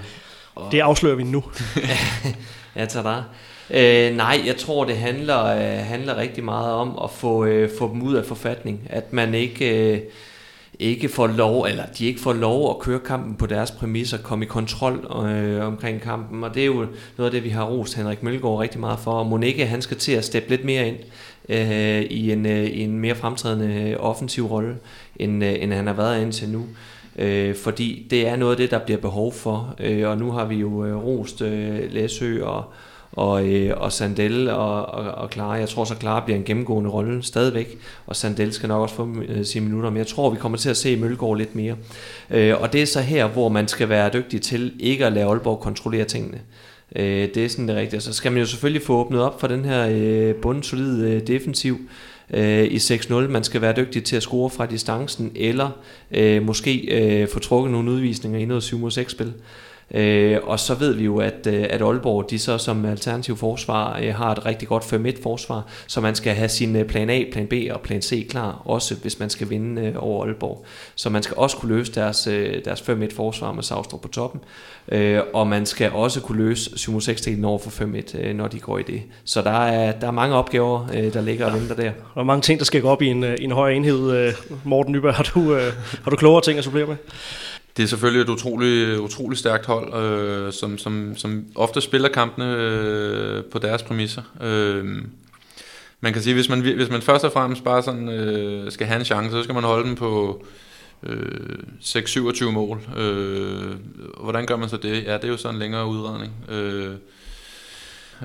og det afslører vi nu. ja, tager der. Øh, nej, jeg tror, det handler, øh, handler rigtig meget om at få, øh, få dem ud af forfatning. At man ikke... Øh, ikke får lov, eller de ikke får lov at køre kampen på deres præmisser, komme i kontrol øh, omkring kampen, og det er jo noget af det, vi har rost Henrik Mølgaard rigtig meget for, og Monique, han skal til at steppe lidt mere ind øh, i, en, øh, i en mere fremtrædende øh, offensiv rolle, end, øh, end han har været indtil nu. Øh, fordi det er noget af det, der bliver behov for, øh, og nu har vi jo øh, rost øh, Læsø og, og, øh, og Sandel og, og, og Clara. Jeg tror så, Clara bliver en gennemgående rolle stadigvæk, og Sandel skal nok også få øh, sine minutter, men jeg tror, vi kommer til at se Mølgaard lidt mere. Øh, og det er så her, hvor man skal være dygtig til ikke at lade Aalborg kontrollere tingene. Øh, det er sådan det rigtige. Så skal man jo selvfølgelig få åbnet op for den her øh, bundsolide øh, defensiv, øh, i 6-0. Man skal være dygtig til at score fra distancen, eller øh, måske øh, få trukket nogle udvisninger i noget 7 6 spil. Øh, og så ved vi jo, at, øh, at Aalborg, de så som alternativ forsvar, øh, har et rigtig godt 5-1 forsvar, så man skal have sin øh, plan A, plan B og plan C klar, også hvis man skal vinde øh, over Aalborg. Så man skal også kunne løse deres, øh, deres 5-1 forsvar med Savstrup på toppen, øh, og man skal også kunne løse 7-6-delen over for 5-1, øh, når de går i det. Så der er, der er mange opgaver, øh, der ligger og venter der. Og mange ting, der skal gå op i en, øh, en højere enhed. Morten Nyberg, har du, øh, har du klogere ting at supplere med? Det er selvfølgelig et utroligt, utroligt stærkt hold, øh, som, som, som ofte spiller kampene øh, på deres præmisser. Øh, man kan sige, hvis man, hvis man først og fremmest bare sådan, øh, skal have en chance, så skal man holde dem på øh, 6-27 mål. Øh, hvordan gør man så det? Ja, det er jo sådan en længere udredning. Øh,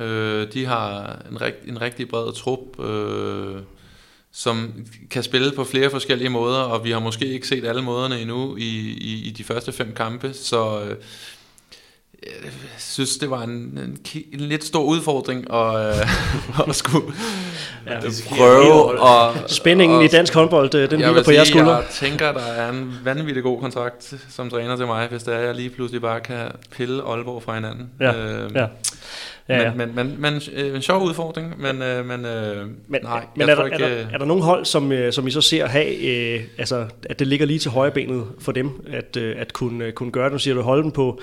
øh, de har en, rigt, en rigtig bred trup. Øh, som kan spille på flere forskellige måder, og vi har måske ikke set alle måderne endnu i, i, i de første fem kampe, så øh, jeg synes, det var en, en, en lidt stor udfordring at, øh, at skulle ja, prøve. Og, Spændingen og, i dansk håndbold, øh, den hviler på jeres skuldre. Jeg tænker, der er en vanvittig god kontrakt som træner til mig, hvis det er, jeg lige pludselig bare kan pille Aalborg fra hinanden. Ja, øh, ja. Ja, ja. Men, men, men, øh, en sjov udfordring, men, øh, men, øh, men nej. Men er, der, ikke, er, der, er der nogle hold, som, som I så ser have, øh, altså, at det ligger lige til højre benet for dem, at, øh, at kunne, kunne gøre det? Nu siger du, holde dem på,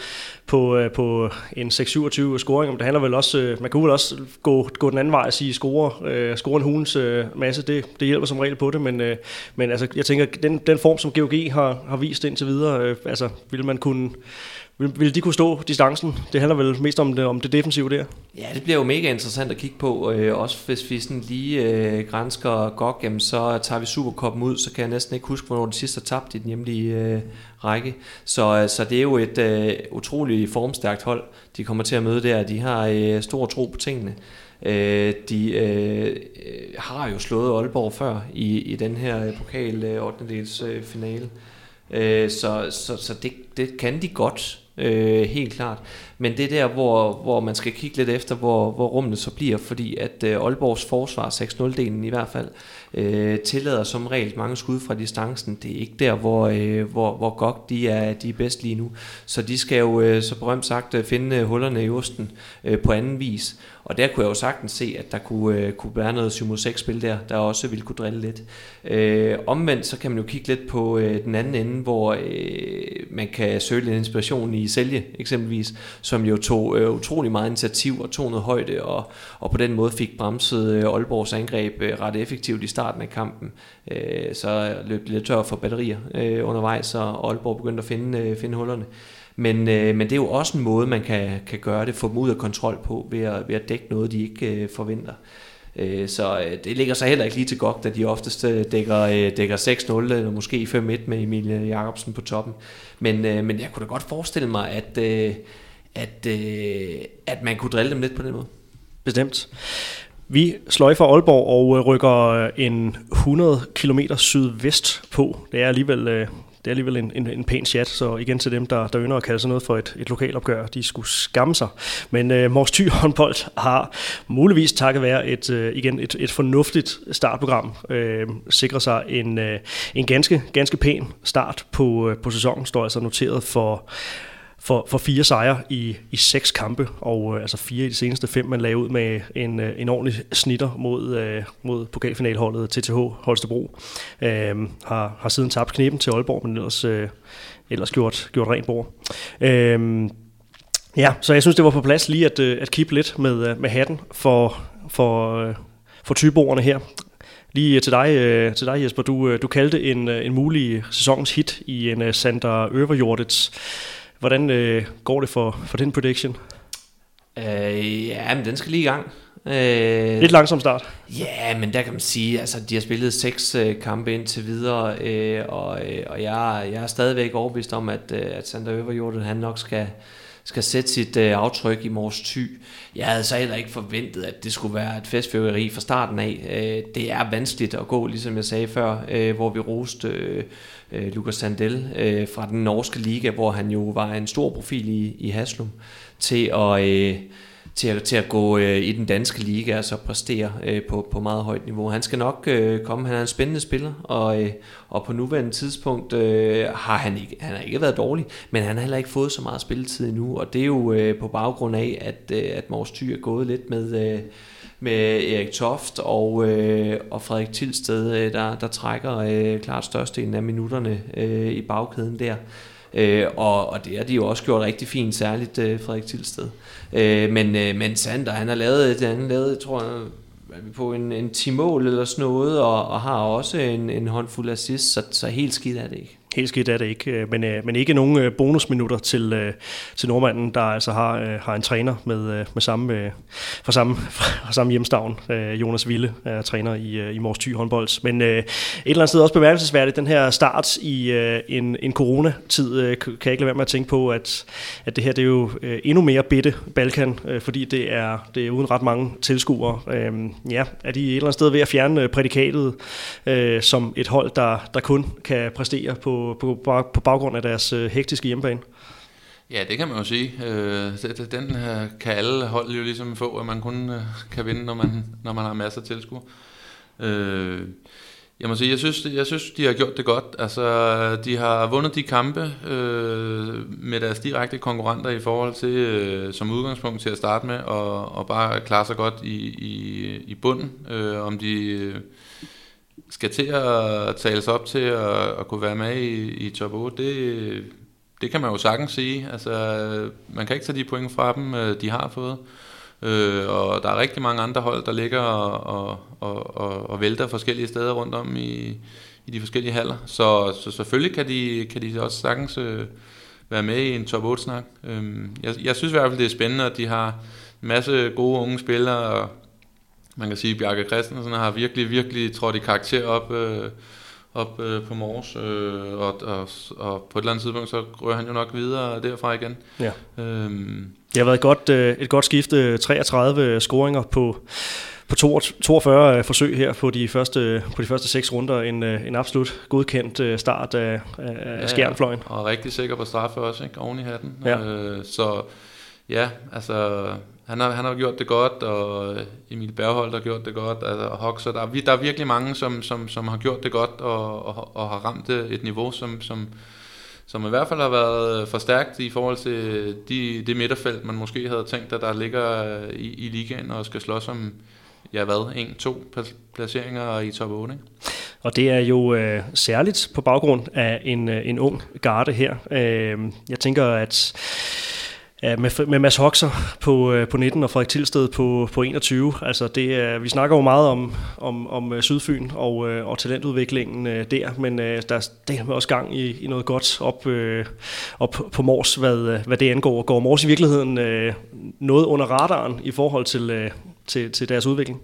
på, øh, på en 6-27 scoring, men det handler vel også, øh, man kan vel også gå, gå den anden vej og sige, score, øh, score en hulens øh, masse, det, det hjælper som regel på det, men, øh, men altså, jeg tænker, den, den form, som GOG har, har vist indtil videre, øh, altså, vil man kunne vil, vil de kunne stå distancen? Det handler vel mest om det, om det defensive der. Ja, det bliver jo mega interessant at kigge på. Øh, også hvis vi sådan lige øh, grænsker GOG, jamen, så tager vi Supercoppen ud, så kan jeg næsten ikke huske, hvornår den sidste har tabt i den hjemlige øh, række. Så, øh, så det er jo et øh, utroligt formstærkt hold, de kommer til at møde der. De har øh, stor tro på tingene. Øh, de øh, har jo slået Aalborg før i, i den her øh, pokal øh, 8. dels øh, finale. Øh, så så, så det, det kan de godt øh, helt klart. Men det er der, hvor, hvor man skal kigge lidt efter, hvor, hvor rummene så bliver, fordi at øh, Aalborgs forsvar, 6-0-delen i hvert fald, øh, tillader som regel mange skud fra distancen. Det er ikke der, hvor, øh, hvor, hvor godt de er, de er bedst lige nu. Så de skal jo, øh, så berømt sagt, øh, finde øh, hullerne i osten øh, på anden vis. Og der kunne jeg jo sagtens se, at der kunne, øh, kunne være noget 7-6-spil der, der også ville kunne drille lidt. Øh, omvendt så kan man jo kigge lidt på øh, den anden ende, hvor øh, man kan søge lidt inspiration i Sælge eksempelvis, som jo tog øh, utrolig meget initiativ og tog noget højde, og, og på den måde fik bremset øh, Aalborgs angreb øh, ret effektivt i starten af kampen. Øh, så løb det lidt tør for batterier øh, undervejs, og Aalborg begyndte at finde, øh, finde hullerne. Men, øh, men det er jo også en måde, man kan, kan gøre det, få dem ud af kontrol på, ved at, ved at dække noget, de ikke øh, forventer. Øh, så øh, det ligger så heller ikke lige til godt, da de oftest øh, dækker, øh, dækker 6-0 eller måske 5-1 med Emil øh, Jacobsen på toppen. Men, øh, men jeg kunne da godt forestille mig, at, øh, at, øh, at man kunne drille dem lidt på den måde. Bestemt. Vi sløjfer Aalborg og øh, rykker øh, en 100 km sydvest på. Det er alligevel, øh, det er alligevel en, en, en pæn chat, så igen til dem, der, der ønsker at kalde sig noget for et, et lokalopgør, de skulle skamme sig. Men øh, Mors Thy håndbold har muligvis takket være et, øh, igen et, et fornuftigt startprogram, øh, sikrer sig en, øh, en ganske, ganske pæn start på, øh, på sæsonen, står altså noteret for for, for fire sejre i, i seks kampe, og øh, altså fire i de seneste fem, man lagde ud med en, øh, en ordentlig snitter mod, øh, mod pokalfinalholdet TTH Holstebro. Øh, har, har siden tabt knepen til Aalborg, men ellers, øh, ellers gjort, gjort rent bord. Øh, ja, så jeg synes, det var på plads lige at, øh, at kippe lidt med, øh, med hatten for, for, øh, for tyboerne her. Lige øh, til dig, øh, til dig Jesper, du, øh, du kaldte en, en mulig sæsonens hit i en Sander Øverjordets Hvordan øh, går det for, for den prediction? Øh, ja, men den skal lige i gang. Øh, Lidt langsom start. Ja, men der kan man sige, altså de har spillet seks øh, kampe indtil videre, øh, og, øh, og jeg, jeg er stadigvæk overbevist om, at, øh, at Sander Øverjordet, han nok skal, skal sætte sit øh, aftryk i Mors Thy. Jeg havde så heller ikke forventet, at det skulle være et festfyrkeri fra starten af. Øh, det er vanskeligt at gå, ligesom jeg sagde før, øh, hvor vi roste øh, øh Lukas Sandel øh, fra den norske liga, hvor han jo var en stor profil i, i Haslum, til at... Øh, til at, til at gå øh, i den danske liga og så præstere øh, på, på meget højt niveau. Han skal nok øh, komme, han er en spændende spiller, og, øh, og på nuværende tidspunkt øh, har han ikke, han har ikke været dårlig, men han har heller ikke fået så meget spilletid endnu, og det er jo øh, på baggrund af, at, øh, at Mors Thy er gået lidt med... Øh, med Erik Toft og, øh, og Frederik Tilsted, øh, der, der trækker øh, klart størstedelen af minutterne øh, i bagkæden der. Øh, og, og det har de jo også gjort rigtig fint, særligt øh, Frederik Tilsted. Øh, men, øh, men Sander, han har lavet, han har lavet tror jeg, er vi på en, en 10 mål eller sådan noget, og, og har også en, en håndfuld assist, så, så helt skidt er det ikke. Helt skidt er det ikke, øh, men, øh, men ikke nogen øh, bonusminutter til, til nordmanden, der altså har, har en træner med, med samme, fra, samme, fra samme hjemstavn. Jonas Ville er træner i, i Mors Thy håndbold. Men et eller andet sted også bemærkelsesværdigt, den her start i en, en coronatid, kan jeg ikke lade være med at tænke på, at, at det her det er jo endnu mere bitte Balkan, fordi det er, det er uden ret mange tilskuere. Ja, er de et eller andet sted ved at fjerne prædikatet som et hold, der, der kun kan præstere på på, på, baggrund af deres øh, hektiske hjemmebane. Ja, det kan man jo sige. Øh, den øh, kan alle hold jo ligesom få, at man kun kan vinde, når man, når man har masser af tilskuer. Jeg må sige, jeg synes, jeg synes, de har gjort det godt. Altså, de har vundet de kampe øh, med deres direkte konkurrenter i forhold til, øh, som udgangspunkt til at starte med, og, og bare klare sig godt i, i, i bunden. Øh, om de... Øh, skal til at tales op til at, at kunne være med i, i top 8, det, det kan man jo sagtens sige. Altså, man kan ikke tage de point fra dem, øh, de har fået. Øh, og der er rigtig mange andre hold, der ligger og, og, og, og vælter forskellige steder rundt om i, i de forskellige haller. Så, så selvfølgelig kan de, kan de også sagtens øh, være med i en top 8-snak. Øh, jeg, jeg synes i hvert fald, det er spændende, at de har en masse gode unge spillere, man kan sige, at Bjarke Christensen har virkelig, virkelig trådt i karakter op, øh, op øh, på Mors, øh, og, og, og på et eller andet tidspunkt, så rører han jo nok videre derfra igen. Ja. Øhm. Det har været et godt, øh, et godt skifte, 33 scoringer på, på 42 øh, forsøg her på de første, på de første seks runder. En, øh, en absolut godkendt start af, af ja, skærmfløjen. Og rigtig sikker på straffe også, ikke? oven i hatten. Ja. Øh, så ja, altså han har, han har gjort det godt, og øh, Emil Bergholdt har gjort det godt, altså Hoxer, der er, der er virkelig mange, som, som, som har gjort det godt, og, og, og har ramt et niveau, som, som, som i hvert fald har været øh, for stærkt i forhold til de, det midterfelt, man måske havde tænkt, at der ligger øh, i, i ligaen og skal slås om, ja hvad, en, to placeringer i top 8. Ikke? Og det er jo øh, særligt på baggrund af en, en ung garde her. Øh, jeg tænker, at Ja, med, med Mads Hoxer på, øh, på 19 og Frederik Tilsted på, på 21. Altså det vi snakker jo meget om, om, om øh, Sydfyn og, øh, og talentudviklingen der, men der er med også gang i, i noget godt op, op på Mors, hvad, hvad det angår. Går Mors i virkeligheden noget under radaren i forhold til, til, til deres udvikling?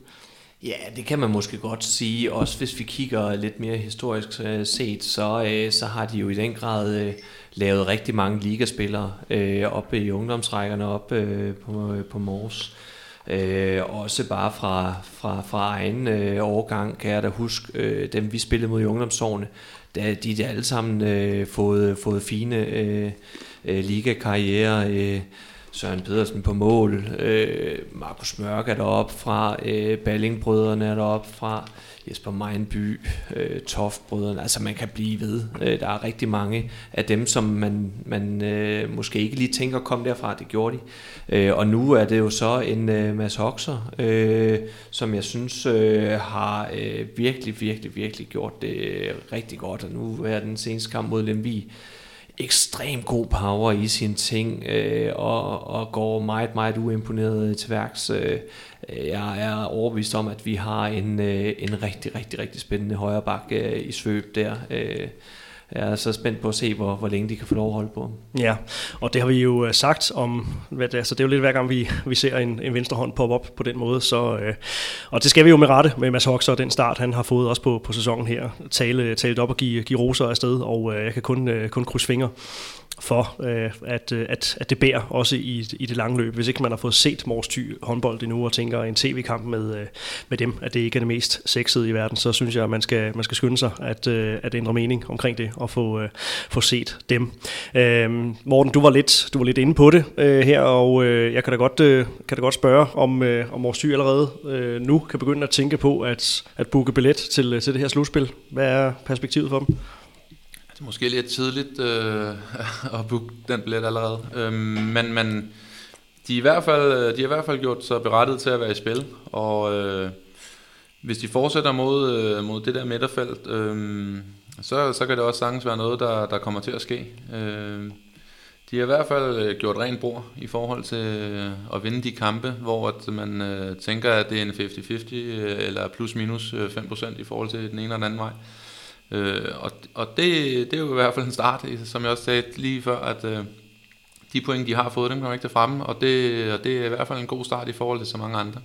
Ja, det kan man måske godt sige. Også hvis vi kigger lidt mere historisk øh, set, så, øh, så har de jo i den grad øh, lavet rigtig mange ligaspillere op i ungdomsrækkerne op på, på Mors. Øh, også bare fra, fra, fra egen øh, overgang kan jeg da huske, øh, dem vi spillede mod i ungdomsårene, da de er alle sammen øh, fået, fået fine øh, øh, ligakarriere. Øh, Søren Pedersen på mål, øh, Markus Mørk er deroppe fra, øh, Ballingbrødrene er deroppe fra, Jesper Meinby, øh, Toftbrødrene, altså man kan blive ved. Øh, der er rigtig mange af dem, som man, man øh, måske ikke lige tænker kom derfra, det gjorde de. Øh, og nu er det jo så en øh, masse Hoxer, øh, som jeg synes øh, har øh, virkelig, virkelig, virkelig gjort det rigtig godt. Og nu er den seneste kamp mod Lemvig, ekstrem god power i sine ting, øh, og, og går meget, meget uimponeret til værks. Øh, jeg er overbevist om, at vi har en, øh, en rigtig, rigtig, rigtig spændende højrebakke øh, i svøb der. Øh, jeg er så spændt på at se, hvor, hvor længe de kan få lov at holde på. Ja, og det har vi jo øh, sagt om, hvad det altså så det er jo lidt hver gang, vi, vi ser en, en venstre hånd poppe op på den måde. Så, øh, og det skal vi jo med rette med Mads Hoxer og den start, han har fået også på, på sæsonen her. Tale, tale op og give, give roser afsted, og øh, jeg kan kun, øh, kun krydse fingre for, øh, at, øh, at, at det bærer også i, i det lange løb. Hvis ikke man har fået set Mors Thy håndbold endnu og tænker en tv-kamp med, øh, med dem, at det ikke er det mest sexede i verden, så synes jeg, at man skal, man skal skynde sig at, øh, at ændre mening omkring det og få, øh, få set dem. Øh, Morten, du var lidt, du var lidt inde på det øh, her, og øh, jeg kan da godt, øh, kan da godt spørge, om, øh, om Mors Thy allerede øh, nu kan begynde at tænke på at, at booke billet til, øh, til det her slutspil. Hvad er perspektivet for dem? Det er måske lidt tidligt øh, at booke den billet allerede. Øh, men, men de, er i hvert fald, øh, de har i hvert fald gjort sig berettet til at være i spil. Og øh, hvis de fortsætter mod, øh, mod det der midterfelt, øh, så, så kan det også sagtens være noget, der, der kommer til at ske. Øh, de har i hvert fald øh, gjort rent bord i forhold til øh, at vinde de kampe, hvor at man øh, tænker, at det er en 50-50 eller plus minus 5% i forhold til den ene og den anden vej. Øh, Øh, og og det, det er jo i hvert fald en start, som jeg også sagde lige før, at øh, de point, de har fået, dem kommer ikke til fremme, og det, og det er i hvert fald en god start i forhold til så mange andre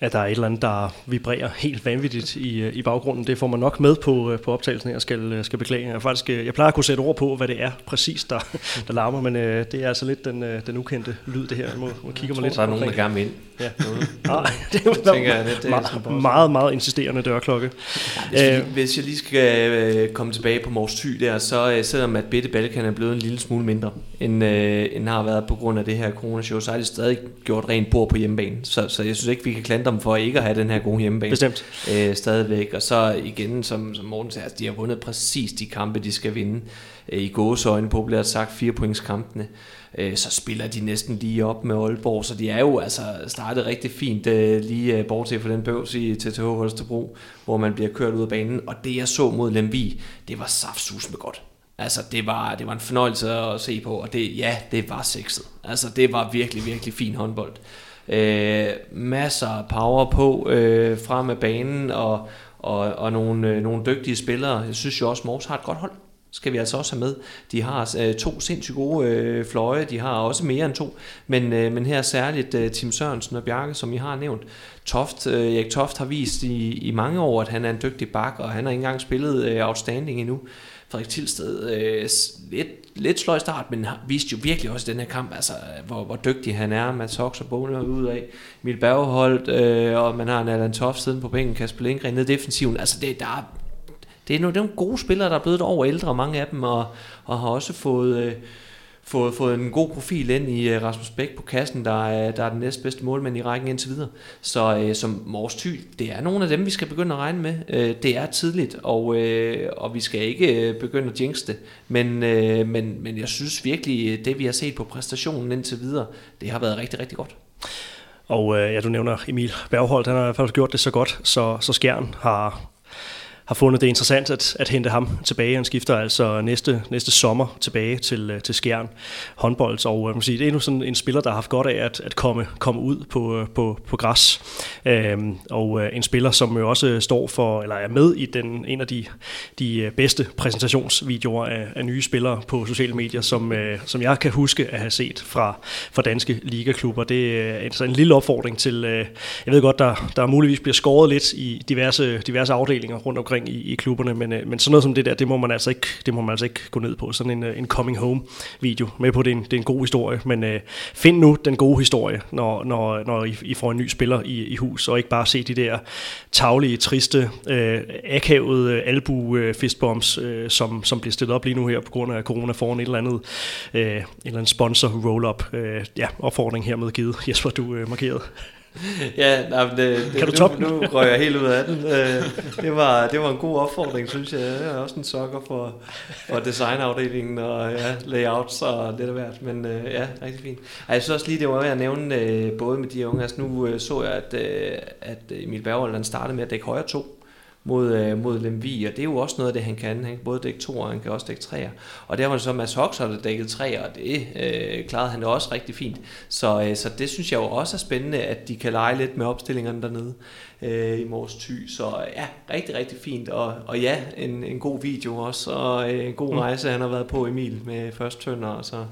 at der er et eller andet, der vibrerer helt vanvittigt i, øh, i baggrunden. Det får man nok med på, øh, på optagelsen her, skal, øh, skal beklage. Jeg, faktisk, jeg plejer at kunne sætte ord på, hvad det er præcis, der, der larmer, men øh, det er altså lidt den, den ukendte lyd, det her. Jeg må, må kigge mig lidt. Der er nogen, der gerne ind. Ja. Nej, det er tænker jeg, det, det er meget, meget, meget insisterende dørklokke. Hvis, vi, hvis jeg lige skal øh, komme tilbage på Mors Thy der, så øh, selvom at Bitte Balkan er blevet en lille smule mindre, end, øh, end har været på grund af det her coronashow, så har de stadig gjort rent bord på hjemmebane. Så, så jeg synes ikke, vi kan klante dem for ikke at have den her gode hjemmebane. Bestemt. Øh, stadigvæk. Og så igen, som, som Morten sagde, altså, de har vundet præcis de kampe, de skal vinde. Øh, I gåsøjne populært sagt, fire points kampene øh, så spiller de næsten lige op med Aalborg, så de er jo altså startet rigtig fint, øh, lige øh, bortset fra den bøvs i TTH Holstebro, hvor man bliver kørt ud af banen, og det jeg så mod Lemvi, det var saftsus med godt. Altså, det var, det var en fornøjelse at se på, og det, ja, det var sexet. Altså, det var virkelig, virkelig fin håndbold. Øh, masser af power på øh, frem af banen, og, og, og nogle, øh, nogle dygtige spillere. Jeg synes jo også, Mors har et godt hold skal vi altså også have med. De har øh, to sindssygt gode øh, fløje, de har også mere end to, men, øh, men her særligt øh, Tim Sørensen og Bjarke, som I har nævnt. Toft, øh, Erik Toft har vist i, i mange år, at han er en dygtig bak, og han har ikke engang spillet øh, outstanding endnu. Frederik Tilsted, øh, lidt, lidt sløj start, men har jo virkelig også i den her kamp, altså, hvor, hvor dygtig han er. Mats Hox og Boner ud af. Emil Bergeholdt, øh, og man har en Allan Toft siden på bænken, Kasper Lindgren ned defensiven. Altså, det, der, er, det er nogle, det er nogle gode spillere, der er blevet over ældre, mange af dem, og, og har også fået, øh, fået, fået en god profil ind i øh, Rasmus Bæk på kassen, der er, der er den næstbedste målmand i rækken indtil videre. Så øh, som Mors Thy, det er nogle af dem, vi skal begynde at regne med. Øh, det er tidligt, og, øh, og vi skal ikke øh, begynde at jinx det. Men, øh, men, men jeg synes virkelig, øh, det vi har set på præstationen indtil videre, det har været rigtig, rigtig godt. Og øh, ja, du nævner Emil Bergholdt, han har i hvert fald gjort det så godt, så, så Skjern har har fundet det interessant at, at hente ham tilbage. Han skifter altså næste, næste sommer tilbage til, øh, til Skjern håndbold, og øh, man man sige, det er nu sådan en spiller, der har haft godt af at, at komme, komme ud på, øh, på, på græs. Øhm, og en spiller, som jo også står for, eller er med i den, en af de, de bedste præsentationsvideoer af, af nye spillere på sociale medier, som, som jeg kan huske at have set fra, fra danske ligaklubber. Det er altså en lille opfordring til, jeg ved godt, der, der muligvis bliver skåret lidt i diverse, diverse afdelinger rundt omkring omkring i, i klubberne, men, øh, men sådan noget som det der, det må man altså ikke, det må man altså ikke gå ned på. Sådan en, øh, en coming home video med på, det er en, det er en god historie, men øh, find nu den gode historie, når, når, når I, I får en ny spiller i, i hus, og ikke bare se de der taglige, triste, øh, akavede øh, albu-fistbombs, øh, øh, som, som bliver stillet op lige nu her på grund af corona foran et eller andet, øh, en eller anden sponsor roll-up. Øh, ja, opfordring hermed givet. Jesper, du øh, markeret ja, nej, det, det, kan du toppe nu, nu røg jeg helt ud af den. Øh, det var, det var en god opfordring, synes jeg. Jeg er også en sokker for, for designafdelingen og ja, layouts og lidt af hvert. Men øh, ja, rigtig fint. Ej, jeg synes også lige, det var at nævne øh, både med de unge. Altså nu så jeg, at, at Emil Berghold startede med at dække højre to mod, øh, mod Lemvi, og det er jo også noget af det, han kan. Han kan både dække to, og han kan også dække treer. Og der var det så Mads Hoxer, der dækkede treer, og det øh, klarede han også rigtig fint. Så, øh, så det synes jeg jo også er spændende, at de kan lege lidt med opstillingerne dernede øh, i Mors Thy. Så ja, rigtig, rigtig fint. Og, og ja, en, en god video også, og øh, en god mm. rejse, han har været på Emil med først tønder, og så,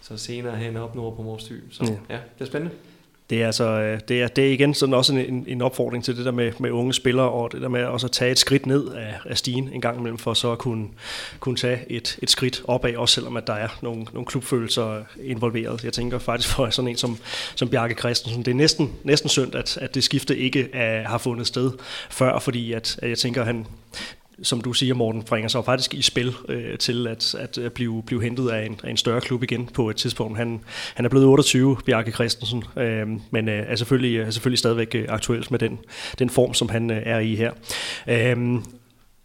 så senere hen op nord på Mors Thy. Så ja, ja det er spændende. Det er, altså, øh, det er, det er igen sådan også en, en opfordring til det der med, med unge spillere, og det der med også at tage et skridt ned af, af stigen en gang imellem, for så at kunne, kunne tage et, et skridt opad, også selvom at der er nogle, nogle klubfølelser involveret. Jeg tænker faktisk for sådan en som, som Bjarke Christensen, det er næsten, næsten synd, at, at det skifte ikke er, har fundet sted før, fordi at, at jeg tænker, at han, som du siger, Morten, bringer sig faktisk i spil øh, til at, at øh, blive, blive hentet af en, af en større klub igen på et tidspunkt. Han, han er blevet 28, Bjarke Christensen, øh, men øh, er, selvfølgelig, er selvfølgelig stadigvæk aktuelt aktuel med den, den form, som han øh, er i her. Øh,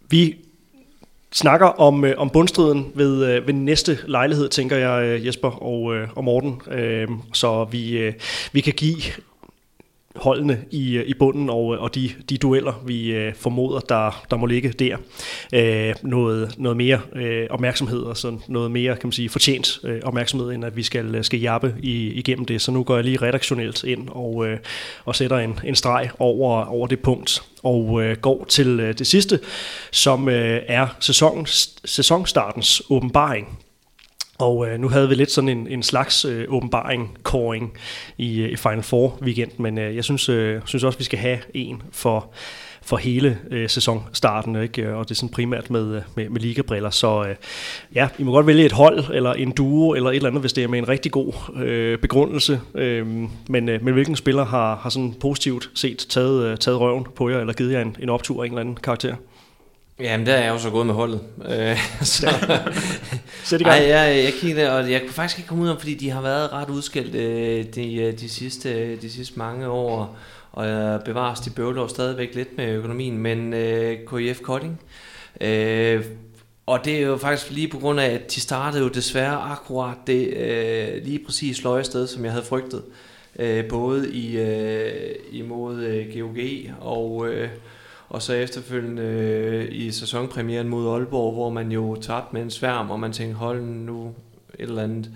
vi snakker om, øh, om bundstriden ved, øh, ved næste lejlighed, tænker jeg, øh, Jesper og, øh, og Morten, øh, så vi, øh, vi kan give holdene i, i bunden og, og de, de dueller, vi øh, formoder, der, der må ligge der. Øh, noget, noget mere øh, opmærksomhed og sådan noget mere kan man sige, fortjent øh, opmærksomhed, end at vi skal, øh, skal jappe i, igennem det. Så nu går jeg lige redaktionelt ind og, øh, og sætter en, en streg over, over det punkt og øh, går til øh, det sidste, som øh, er sæson, sæsonstartens åbenbaring. Og øh, nu havde vi lidt sådan en, en slags øh, åbenbaring, koring i, øh, i Final Four weekend, men øh, jeg synes, øh, synes også, vi skal have en for, for hele øh, sæsonstarten, ikke? og det er sådan primært med, øh, med, med ligabriller. Så øh, ja, I må godt vælge et hold, eller en duo, eller et eller andet, hvis det er med en rigtig god øh, begrundelse. Øh, men, øh, men hvilken spiller har, har sådan positivt set taget, øh, taget røven på jer, eller givet jer en, en optur af en eller anden karakter? Jamen, der er jeg jo så gået med holdet. Øh, så, Sæt i gang. Ej, jeg, jeg kiggede, og jeg kunne faktisk ikke komme ud af, fordi de har været ret udskilt øh, de, øh, de, sidste, de sidste mange år, og jeg bevares de bøvler stadigvæk lidt med økonomien, men øh, KIF Kolding, øh, og det er jo faktisk lige på grund af, at de startede jo desværre akkurat det øh, lige præcis løje sted, som jeg havde frygtet. Øh, både i, øh, imod øh, GOG og... Øh, og så efterfølgende øh, i sæsonpremieren mod Aalborg, hvor man jo tabte med en sværm, og man tænkte, hold nu et eller andet,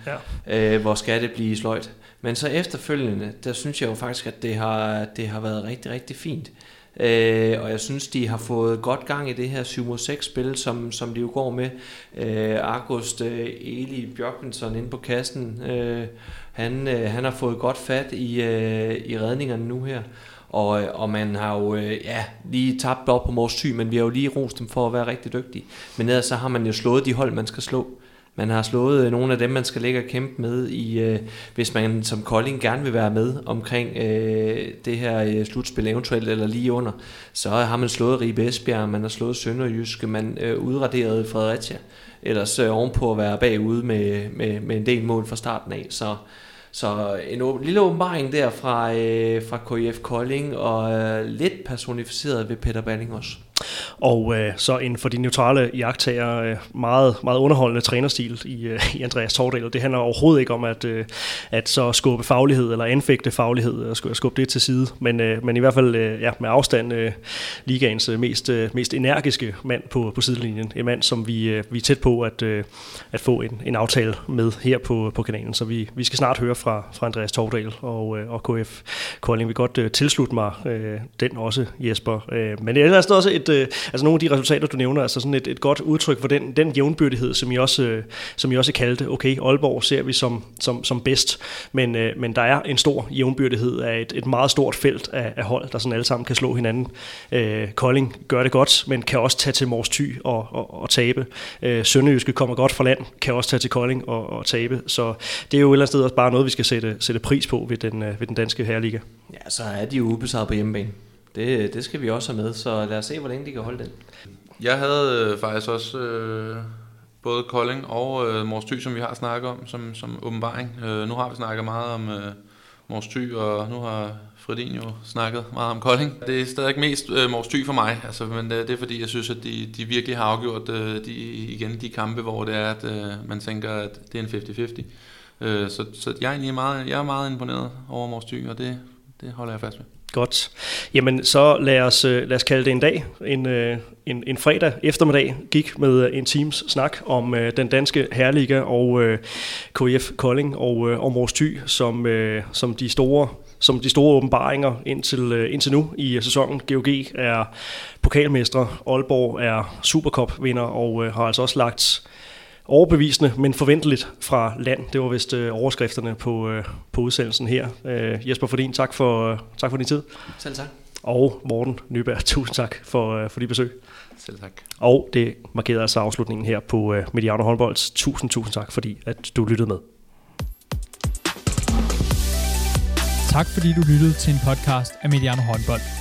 ja. øh, hvor skal det blive sløjt. Men så efterfølgende, der synes jeg jo faktisk, at det har, det har været rigtig, rigtig fint. Øh, og jeg synes, de har fået godt gang i det her 7-6 spil, som, som de jo går med. Øh, August øh, Eli Bjørkensson ind på kassen, øh, han, øh, han har fået godt fat i, øh, i redningerne nu her. Og, øh, og man har jo øh, ja, lige tabt op på Mors Thy, men vi har jo lige rost dem for at være rigtig dygtige. Men ellers så har man jo slået de hold, man skal slå. Man har slået øh, nogle af dem, man skal ligge og kæmpe med, i, øh, hvis man som Kolding gerne vil være med omkring øh, det her øh, slutspil eventuelt, eller lige under. Så har man slået Ribe Esbjerg, man har slået Sønderjyske, man øh, udraderede Fredericia. Ellers øh, ovenpå at være bagude med, med, med en del mål fra starten af. Så så en lille åbenbaring der fra, øh, fra KIF Kolding, og øh, lidt personificeret ved Peter Balling også. Og øh, så en for de neutrale jagttager øh, meget, meget underholdende trænerstil i, øh, i Andreas Tordal. Det handler overhovedet ikke om at, øh, at så skubbe faglighed eller anfægte faglighed øh, og skubbe det til side. Men, øh, men i hvert fald øh, ja, med afstand øh, ligaens øh, mest, øh, mest energiske mand på, på sidelinjen. En mand, som vi, øh, vi er tæt på at, øh, at få en, en aftale med her på, på kanalen. Så vi, vi skal snart høre fra, fra Andreas Tordal og, øh, og KF Kolding. Vi godt øh, tilslutte mig øh, den også, Jesper. Øh, men det er altså også et øh, altså nogle af de resultater, du nævner, altså sådan et, et godt udtryk for den, den jævnbyrdighed, som I også, øh, som I også kaldte, okay, Aalborg ser vi som, som, som bedst, men, øh, men der er en stor jævnbyrdighed af et, et meget stort felt af, af hold, der sådan alle sammen kan slå hinanden. Øh, Kolding gør det godt, men kan også tage til Mors Thy og, og, og tabe. Øh, Sønderjyske kommer godt fra land, kan også tage til Kolding og, og tabe. Så det er jo et eller andet sted også bare noget, vi skal sætte, sætte pris på ved den, øh, ved den danske herreliga. Ja, så er de jo ubesejret på hjemmebane. Det, det skal vi også have med, så lad os se, hvor længe de kan holde den. Jeg havde øh, faktisk også øh, både Kolding og øh, Mors Thy, som vi har snakket om, som, som åbenbaring. Øh, nu har vi snakket meget om øh, Mors Thy, og nu har Fredin jo snakket meget om Kolding. Det er stadig mest øh, Mors Thy for mig, altså, men det, det er fordi, jeg synes, at de, de virkelig har afgjort øh, de, igen de kampe, hvor det er, at øh, man tænker, at det er en 50-50. Øh, så, så jeg er egentlig meget, jeg er meget imponeret over Mors Thy, og det, det holder jeg fast med. Godt. Jamen, så lad os, øh, lad os kalde det en dag. En, øh, en, en fredag eftermiddag gik med øh, en teams snak om øh, den danske herliga og øh, KF Kolding og, øh, og Mors Thy, som, øh, som de store som de store åbenbaringer indtil, øh, indtil nu i sæsonen. GOG er pokalmestre, Aalborg er Supercup-vinder og øh, har altså også lagt overbevisende, men forventeligt fra land. Det var vist øh, overskrifterne på, øh, på udsendelsen her. Øh, Jesper Fordin, tak for, øh, tak for din tid. Selv tak. Og Morten Nyberg, tusind tak for, øh, for dit besøg. Selv tak. Og det markerede altså afslutningen her på øh, Mediano Håndbolds. Tusind, tusind tak, fordi at du lyttede med. Tak fordi du lyttede til en podcast af Mediano Håndbold.